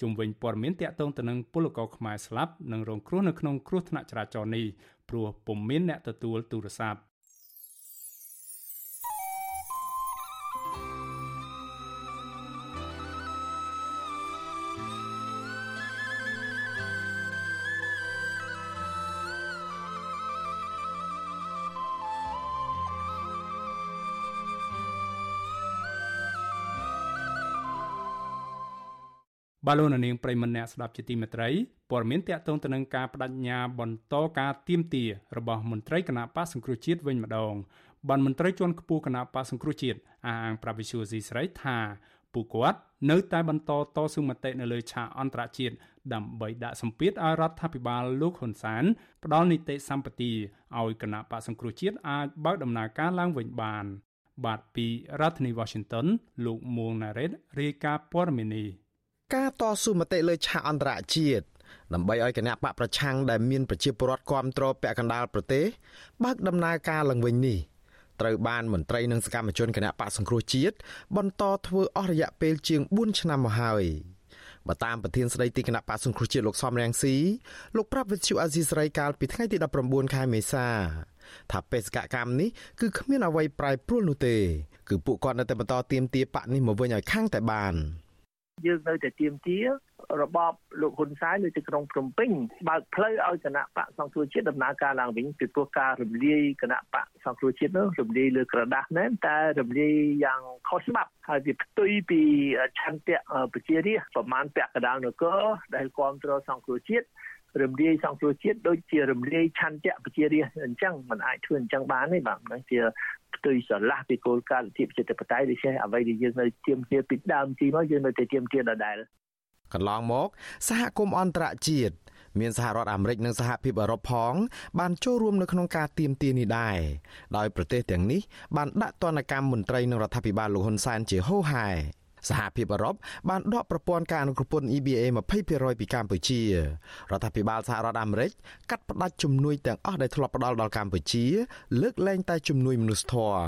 ជុំវិញព័ត៌មានតាក់ទងទៅនឹងពលករខ្មែរស្លាប់និងរងគ្រោះនៅក្នុងគ្រោះថ្នាក់ចរាចរណ៍នេះព្រោះពុំមានអ្នកទទួលទូរស័ព្ទ បាឡូណានាងប្រិមម្នាក់ស្ដាប់ជាទីមេត្រីព័ត៌មានតកតងទៅនឹងការបដិញ្ញាបន្តការទៀមទារបស់មន្ត្រីគណៈបកសង្គ្រោះជាតិវិញម្ដងបានមន្ត្រីជាន់ខ្ពស់គណៈបកសង្គ្រោះជាតិអះអាងប្រាប់វិសុយស៊ីស្រីថាពួកគាត់នៅតែបន្តតស៊ូមតិនៅលើឆាកអន្តរជាតិដើម្បីដាក់សម្ពាធឲ្យរដ្ឋាភិបាលលោកហ៊ុនសែនផ្ដល់នីតិសម្បទាឲ្យគណៈបកសង្គ្រោះជាតិអាចបើកដំណើរការឡើងវិញបាន បាទពីរដ្ឋធានី Washington លោកមួងណារ៉េតរាយការណ៍ព័ត៌មាននេះ ការតស៊ូមតិលើឆាកអន្តរជាតិដើម្បីឲ្យគណៈបកប្រឆាំងដែលមានប្រជាពលរដ្ឋគ្រប់គ្រងពាក់កណ្ដាលប្រទេសបើកដំណើរការឡើងវិញនេះត្រូវបានមន្ត្រីនិងសកម្មជនគណៈបកសង្គ្រោះជាតិបន្តធ្វើអស់រយៈពេលជាង4ឆ្នាំមកហើយបើតាមប្រធានស្ដីទីគណៈបកសង្គ្រោះជាតិលោកសំរងស៊ីលោកប្រាប់វិទ្យុអាស៊ីសេរីកាលពីថ្ងៃទី19ខែមេសាថាបេសកកម្មនេះគឺគ្មានអ្វីប្រែប្រួលនោះទេ គឺពួកគាត់នៅតែបន្តទៀមទាបកនេះមកវិញឲ្យខាងតែបាន យើងនៅតែទៀមទារបបលោកហ៊ុនសែននៅទីក្រុងភ្នំពេញបើកផ្លូវឲ្យគណៈបកសង្គ្រោះជាតិដំណើរការឡើងវិញពីព្រោះការរំលាយគណៈបកសង្គ្រោះជាតិនោះរំលាយលើក្រដាស់ណែនតែរំលាយយ៉ាងខុសច្បាប់ហើយវាផ្ទុយពីឆន្ទៈប្រជារាស្ត្រប្រមាណពាក់កណ្ដាលនគរដែលគ្រប់គ្រងសង្គ្រោះជាតិ រំលាយសង្គ្រោះជាតិដូចជារំលាយឆន្ទៈប្រជារាស្ត្រអញ្ចឹងมันអាចធ្វើអញ្ចឹងបានទេបាទហ្នឹងជាផ្ទុយស្រឡះពីគោលការណ៍លទ្ធិប្រជាធិបតេយ្យដូច្នេះអ្វីដែលយើងនៅទៀមទាពីដើមទីមកយើងនៅតែទៀមទាដដែលកន្លងមកសហគមន៍អន្តរជាតិមានសហរដ្ឋអាមេរិកនិងសហភាពអឺរ៉ុបផង បានចូលរួមនៅក្នុងការទៀមទានេះដែរដោយប្រទេសទាំងនេះបានដាក់ទណ្ឌកម្មមន្ត្រីនិងរដ្ឋាភិបាលលោកហ៊ុនសែនជាហូរហែ សហភាពអឺរ៉ុបបានដកប្រព័ន្ធការអនុគ្រពន្ធ EBA 20%ពីកម្ពុជារដ្ឋាភិបាលសហរដ្ឋអាមេរិកកាត់ផ្តាច់ជំនួយទាំងអស់ដែលធ្លាប់ផ្ដល់ដល់កម្ពុជា លើកលែងតែជំនួយមនុស្សធម៌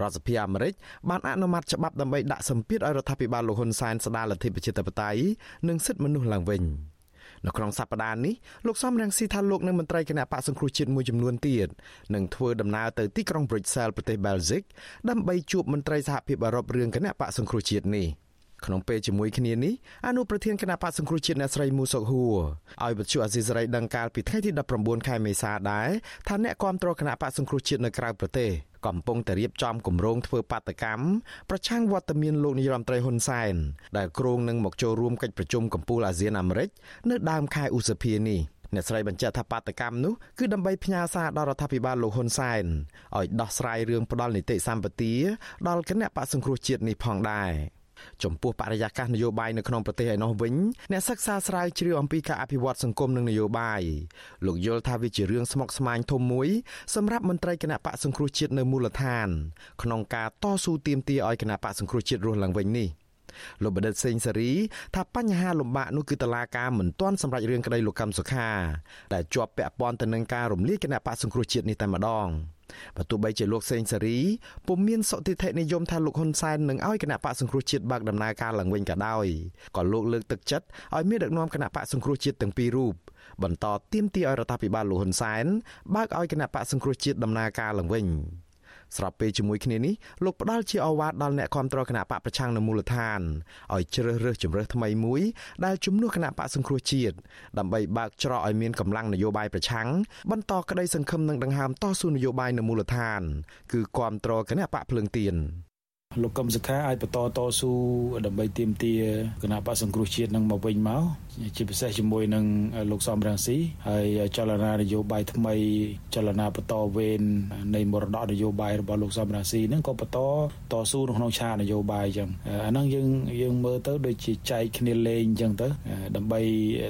រដ្ឋសភាអាមេរិកបានអនុម័តច្បាប់ដើម្បីដាក់សម្ពាធឲ្យរដ្ឋាភិបាលលោកហ៊ុនសែនស្ដារលទ្ធិប្រជាធិបតេយ្យនិងសិទ្ធិមនុស្សឡើងវិញ។ នៅក្នុងសប្តាហ៍នេះលោកសំរងស៊ីថាលោកនិងមន្ត្រីគណៈបកសង្គ្រោះជាតិមួយចំនួនទៀតនឹងធ្វើដំណើរទៅទីក្រុង Brussels ប្រទេស Belgium ដើម្បីជួបមន្ត្រីសហភាពអឺរ៉ុបរឿងគណៈបកសង្គ្រោះជាតិនេះ ក្នុងពេលជាមួយគ្នានេះអនុប្រធានគណៈបកសង្គ្រោះជាតិអ្នកស្រីមូសុកហួរឲ្យវិទ្យុអាស៊ីសេរីដឹងកាលពីថ្ងៃទី19ខែមេសាដែរថាអ្នកគាំទ្រគណៈបកសង្គ្រោះជាតិនៅក្រៅប្រទេសកំពុងតែរៀបចំគម្រោងធ្វើបាតកម្មប្រឆាំងវត្តមានលោកនាយរដ្ឋមន្ត្រីហ៊ុនសែនដែលគ្រោងនឹងមកចូលរួមកិច្ចប្រជុំកំពូលអាស៊ានអាមេរិកនៅដើមខែឧសភានេះអ្នកស្រីបញ្ជាក់ថាបាតកម្មនោះគឺដើម្បីផ្ញើសារដល់រដ្ឋាភិបាលលោកហ៊ុនសែនឲ្យដោះស្រាយរឿងផ្ដាល់នីតិសម្បទាដល់គណៈបកសង្គ្រោះជាតិនេះផងដែរ ចំពោះបរិយាកាសនយោបាយនៅក្នុងប្រទេសឯណោះវិញអ្នកសិក្សាស្រាវជ្រាវអំពីការអភិវឌ្ឍសង្គមនិងនយោបាយលោកយល់ថាវាជារឿងស្មុគស្មាញធំមួយសម្រាប់មន្ត្រីគណៈបកសង្គ្រោះជាតិនៅមូលដ្ឋាន ក្នុងការតស៊ូទាមទារឲ្យគណៈបកសង្គ្រោះជាតិរស់ឡើងវិញនេះលោកបណ្ឌិតសេងសេរីថាបញ្ហាលំបាកនោះគឺតឡាការមិនទាន់សម្រេចរឿងក្តីលោកកម្មសុខាដែលជាប់ពាក់ព័ន្ធទៅនឹងការរំលាយគណៈបកសង្គ្រោះជាតិនេះតែម្ដង បើទោះបីជាលោកសេងសេរីពុំមានសុតិធិនិយមថាលោកហ៊ុនសែននឹងឲ្យគណៈបកសង្គ្រោះជាតិបើកដំណើរការឡើងវិញក៏ដោយក៏លោកលើកទឹកចិត្តឲ្យមានដឹកនាំគណៈបកសង្គ្រោះជាតិទាំងពីររូបបន្តទៀមទាឲ្យរដ្ឋាភិបាលលោកហ៊ុនសែនបើកឲ្យគណៈបកសង្គ្រោះជាតិដំណើរការឡើងវិញ ស្របពេលជាមួយគ្នានេះលោកផ្ដាល់ជាអវ៉ាតដល់អ្នកគ្រប់គ្រងគណៈបកប្រឆាំងនៅមូលដ្ឋានឲ្យជ្រើសរើសជំរើសថ្មីមួយដែលជំនួសគណៈបកសង្គ្រោះជាតិដើម្បីបើកច្រកឲ្យមានកម្លាំងនយោបាយប្រឆាំងបន្តក្តីសង្ឃឹមនិងដង្ហើមតស៊ូនយោបាយនៅមូលដ្ឋាន គឺគ្រប់គ្រងគណៈបកភ្លើងទៀន លោកកឹមសុខាអាចបន្តតស៊ូដើម្បីទាមទារគណៈបកសង្គ្រោះជាតិនឹងមកវិញមកជាពិសេសជាមួយនឹងលោកសំរងស៊ីហើយចលនានយោបាយថ្មី ចលនាបន្តវេននៃមរតកនយោបាយរបស់លោកសំរងស៊ីនឹងក៏បន្តតស៊ូនៅក្នុងឆាកនយោបាយអញ្ចឹងអាហ្នឹងយើងយើងមើលទៅដូចជាចែកគ្នាលេងអញ្ចឹងទៅដើម្បី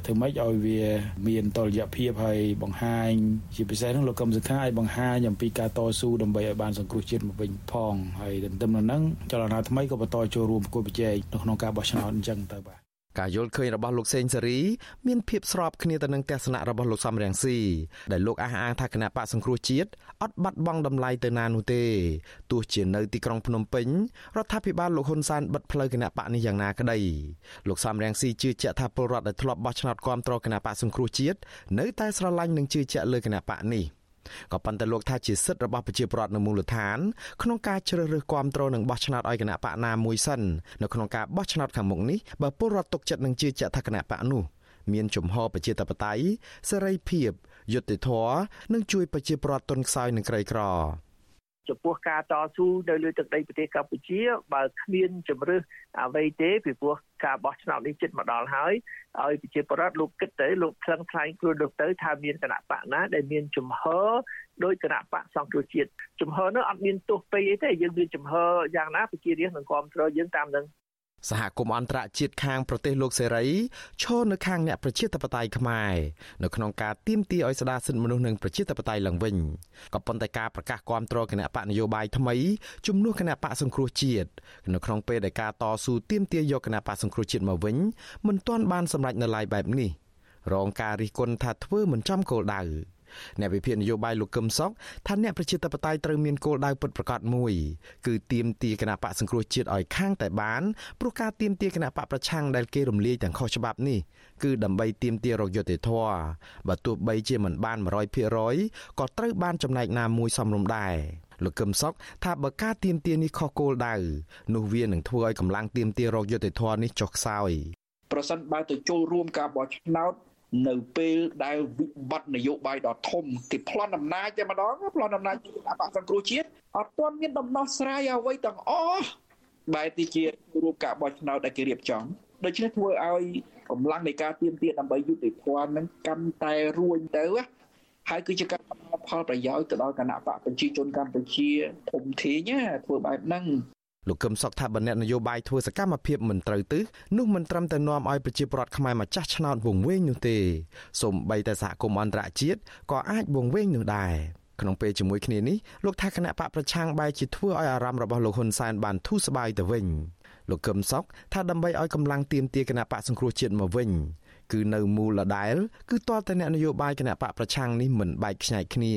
ធ្វើម៉េចឲ្យវា មានតលយៈភាពហើយបង្ហាញជាពិសេសនឹងលោកកឹមសុខាឲ្យបង្ហាញអំពីការតស៊ូដើម្បីឲ្យបានសង្គ្រោះជាតិមកវិញផងហើយទន្ទឹមនឹងហ្នឹងចលនាថ្មីក៏បន្តចូលរួមប្រគល់ប្រជែងនៅក្នុងការបោះឆ្នោតអញ្ចឹងទៅបាទការយល់ឃើញរបស់លោកសេងសេរីមានភាពស្របគ្នាទៅនឹងទស្សនៈរបស់លោកសំរងស៊ីដែលលោកអះអាងថាគណៈបកសង្គ្រោះជាតិអត់បាត់បង់តម្លៃទៅណានោះទេទោះជានៅទីក្រុងភ្នំពេញរដ្ឋាភិបាលលោកហ៊ុនសែនបិទផ្លូវគណៈបកនេះយ៉ាងណាក្តីលោកសំរងស៊ីជឿជាក់ថាពលរដ្ឋដែលធ្លាប់បោះឆ្នោតគ្រប់គ្រងគណៈបកសង្គ្រោះជាតិនៅតែស្រឡាញ់និងជឿជាក់លើគណៈបកនេះ។ ក៏ប៉ុន្តែលោកថាជាសិទ្ធិរបស់ប្រជាពលរដ្ឋនៅមូលដ្ឋានក្នុងការជ្រើសរើសគាំទ្រនិងបោះឆ្នោតឲ្យគណៈបកណាមួយសិននៅក្នុងការបោះឆ្នោតខាងមុខនេះបើពលរដ្ឋទុកចិត្តនឹងជឿជាក់ថាគណៈបកនោះមានជំហរប្រជាធិបតេយ្យសេរីភាពយុត្តិធម៌និងជួយប្រជាពលរដ្ឋទុនខ្សោយនិងក្រីក្រ ចំពោះការតស៊ូនៅលើទឹកដីប្រទេសកម្ពុជាបើគ្មានជំរឿសអ្វីទេពីព្រោះការបោះឆ្នោតនេះជិតមកដល់ហើយឲ្យប្រជាពលរដ្ឋលោកគិតទៅលោកខ្លឹងខ្លាញ់ខ្លួនលោកទៅថាមានគណៈបកណាដែលមានជំហរដោយគណៈបកសង្គ្រោះជាតិជំហរនោះអត់មានទោសពេកអីទេយើងមានជំហរយ៉ាងណាប្រជារាស្ត្រនឹងគ្រប់គ្រងយើងតាមនឹង សហគមន៍អន្តរជាតិខាងប្រទេសលោកសេរីឈរនៅខាងអ្នកប្រជាធិបតេយ្យខ្មែរនៅក្នុងការទាមទារឲ្យស្ដារសិទ្ធិមនុស្សនិងប្រជាធិបតេយ្យឡើងវិញក៏ប៉ុន្តែការប្រកាសគាំទ្រគណៈបកនយោបាយថ្មីជំនួសគណៈបកសង្គ្រោះជាតិនៅក្នុងពេលដែលការតស៊ូទាមទារយកគណៈបកសង្គ្រោះជាតិមកវិញមិនទាន់បានសម្រេចនៅឡើយបែបនេះរងការរិះគន់ថាធ្វើមិនចំគោលដៅ អ្នកវិភាគនយោបាយលោកកឹមសុខថាអ្នកប្រជាធិបតេយ្យត្រូវមានគោលដៅពិតប្រាកដមួយ គឺទាមទារគណៈបកសង្គ្រោះជាតិឲ្យខាងតែបានព្រោះការទាមទារគណៈបកប្រឆាំងដែលគេរំលាយទាំងខុសច្បាប់នេះគឺដើម្បីទាមទាររកយុត្តិធម៌បើទោះបីជាមិនបាន100%ក៏ត្រូវបានចំណែកណាមួយសមរម្យដែរលោកកឹមសុខថាបើការទៀមទានេះខុសគោលដៅនោះវានឹងធ្វើឲ្យកម្លាំងទៀមទារោគយុតិធធនេះចុះខ្សោយប្រសិនបើទៅចូលរួមការបោះឆ្នោត នៅពេលដែលវិបត្តិនយោបាយដ៏ធំគេប្លន់អំណាចតែម្ដងប្លន់អំណាចគណៈបកសង្គ្រោះជាតិអត់ទាន់មានដំណោះស្រាយអ្វីទាំងអស់បែរទីជារួមការបោះឆ្នោតដែលគេរៀបចំដូច្នេះធ្វើឲ្យកម្លាំងនៃការទៀមទាត់ដើម្បីយុតិធម៌នឹងកាន់តែរួញទៅហើយគឺជាការផលប្រយោជន៍ទៅដល់គណៈបកប្រជាជនកម្ពុជាធំធេងធ្វើបែបហ្នឹង លោកកឹមសុខថាបណ្ឌិតនយោបាយធ្វើសកម្មភាពមិនត្រូវទិសនោះមិនត្រឹមតែនាំឲ្យប្រជាពលរដ្ឋខ្មែរម្ចាស់ឆ្នោតវង្វេងនោះទេសូម្បីតែសហគមន៍អន្តរជាតិក៏អាចវង្វេងនោះដែរក្នុងពេលជាមួយគ្នានេះលោកថាគណៈបកប្រឆាំងបែរជាធ្វើឲ្យអារម្មណ៍របស់លោកហ៊ុនសែនបានធូរស្បើយទៅវិញលោកកឹមសុខថាដើម្បីឲ្យកម្លាំងទៀមទាគណៈបកសង្គ្រោះជាតិមកវិញគឺនៅមូលដដែលគឺតើតអ្នកនយោបាយគណៈបកប្រឆាំងនេះមិនបែកខ្ញែកគ្នា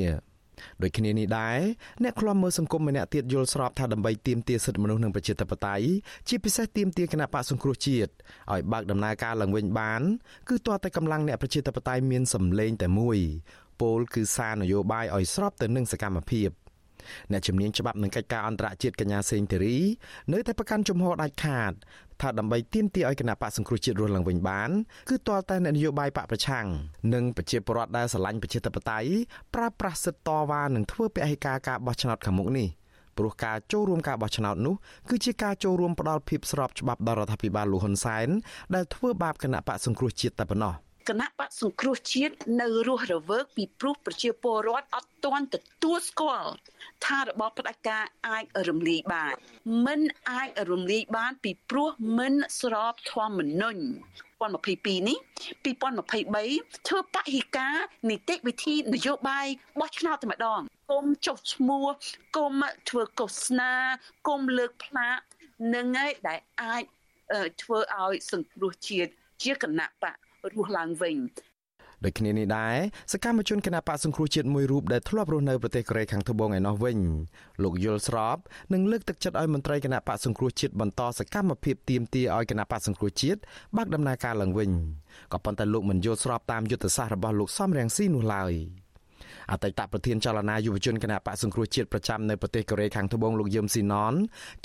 ដូចគ្នានេះដែរអ្នកខ្លំមើលសង្គមម្នាក់ទៀតយល់ស្របថាដើម្បីទាមទារសិទ្ធិមនុស្សនិងប្រជាធិបតេយ្យជាពិសេសទាមទារគណៈបកសង្គ្រោះជាតិឲ្យបើកដំណើរការឡើងវិញបាន គឺទាល់តែកម្លាំងអ្នកប្រជាធិបតេយ្យមានសម្លេងតែមួយ ពោលគឺសារនយោបាយឲ្យស្របទៅនឹងសកម្មភាព អ្នកជំនាញច្បាប់និងកិច្ចការអន្តរជាតិកញ្ញាសេងធីរីនៅតែប្រកាន់ជំហរដាច់ខាតថាដើម្បីទាមទារឲ្យគណៈបកសង្គ្រោះជាតិរស់ឡើងវិញបានគឺទាល់តែនយោបាយបកប្រឆាំងនិងប្រជាពលរដ្ឋដែលស្រឡាញ់ប្រជាធិបតេយ្យប្រើប្រាស់សិទ្ធិតវ៉ានិងធ្វើពហិការការបោះឆ្នោតខាងមុខនេះព្រោះការចូលរួមការបោះឆ្នោតនោះគឺជាការចូលរួមផ្ដាល់ភាពស្របច្បាប់ដល់រដ្ឋាភិបាលលោកហ៊ុនសែនដែលធ្វើបាបគណៈបកសង្គ្រោះជាតិតែប៉ុណ្ណោះ។ គណៈបកសង្គ្រោះជាតិនៅរស់រវើកពីព្រោះប្រជាពលរដ្ឋអត់ទាន់ទទួលស្គាល់ថារបបផ្ដាច់ការអាចរំលាយបានមិនអាចរំលាយបានពីព្រោះមិនស្របធម្មនុញ្ញ2022នេះ2023ធ្វើបហិការនីតិវិធីនយោបាយបោះឆ្នោតតែម្ដងគុំចុះឈ្មោះគុំធ្វើកោសនាគុំលើកផ្លាកនឹងឯដែលអាចធ្វើឲ្យសង្គ្រោះជាតិជាគណៈបក រស់ឡើងវិញដូចគ្នានេះដែរសកម្មជនគណបកសង្គ្រោះជាតិមួយរូបដែលធ្លាប់រស់នៅប្រទេសកូរ៉េខាងត្បូងឯណោះវិញលោកយល់ស្របនិងលើកទឹកចិត្តឲ្យមន្ត្រីគណបកសង្គ្រោះជាតិបន្តសកម្មភាពទាមទារឲ្យគណបកសង្គ្រោះជាតិបើកដំណើរការឡើងវិញក៏ប៉ុន្តែលោកមិនយល់ស្របតាមយុទ្ធសាស្ត្ររបស់លោកសំរងស៊ីនោះឡើយ។ អតីតប្រធានចលនាយុវជនគណៈបកសង្គ្រោះជាតិប្រចាំនៅប្រទេសកូរ៉េខាងត្បូងលោកយឹមស៊ីណន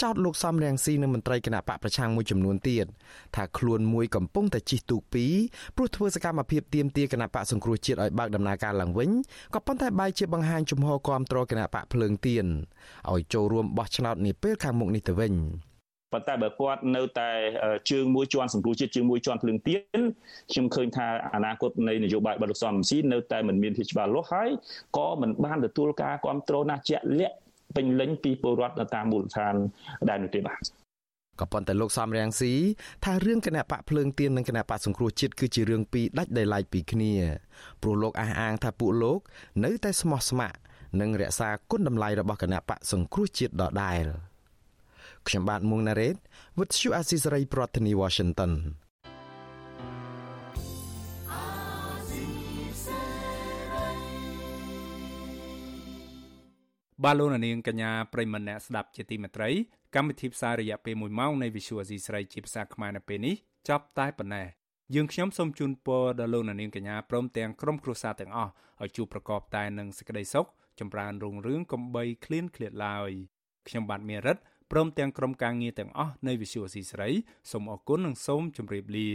ចោទលោកសំរងស៊ីនិងមន្ត្រីគណៈបកប្រឆាំងមួយចំនួនទៀតថាខ្លួនមួយកំពុងតែជិះទូកពីរព្រោះធ្វើសកម្មភាពទាមទារគណៈបកសង្គ្រោះជាតិឲ្យបើកដំណើរការឡើងវិញក៏ប៉ុន្តែបែរជាបង្ហាញជំហរគាំទ្រគណៈបកភ្លើងទៀនឲ្យចូលរួមបោះឆ្នោតនាពេលខាងមុខនេះទៅវិញ ប៉ុន្តែបើគាត់នៅតែជើងមួយជាន់សង្គ្រោះជាតិជើងមួយជាន់ភ្លើងទៀនខ្ញុំឃើញថាអនាគតនៃនយោបាយរបស់លោកសំស៊ីនៅតែមិនមានភាពច្បាស់លាស់ហើយក៏មិនបានទទួលការគ្រប់គ្រងណាស់ជាក់លាក់ពេញលេញពីពលរដ្ឋនៅតាមមូលដ្ឋានដែរនោះទេបាទក៏ប៉ុន្តែលោកសំរងស៊ីថារឿងគណៈបកភ្លើងទៀននិងគណៈបកសង្គ្រោះជាតិគឺជារឿងពីរដាច់ដោយឡែកពីគ្នាព្រោះលោកអះអាងថាពួកលោកនៅតែស្មោះស្ម័គ្រនិងរក្សាគុណតម្លៃរបស់គណៈបកសង្គ្រោះជាតិដដែល ខ្ញុំបាទមួងណារ៉េត With you Azisari ប្រធានាទី Washington បាទលោកនាងកញ្ញាប្រិមមអ្នកស្ដាប់ជាទីមេត្រីកម្មវិធីផ្សាយរយៈពេល1ម៉ោងនៃ Visual Asia ស្រីជាភាសាខ្មែរនៅពេលនេះចប់តែប៉ុណ្ណេះយើងខ្ញុំសូមជូនពរដល់លោកនាងកញ្ញាព្រមទាំងក្រុមគ្រួសារទាំងអស់ឲ្យជួបប្រកបតែនឹងសេចក្តីសុខចម្រើនរុងរឿងកំបីឃ្លានឃ្លាតឡើយខ្ញុំបាទមេរិត ព្រមទាំងក្រុមការងារទាំងអស់នៃ Visual Asia ស្រីសូមអរគុណនិងសូមជម្រាបលា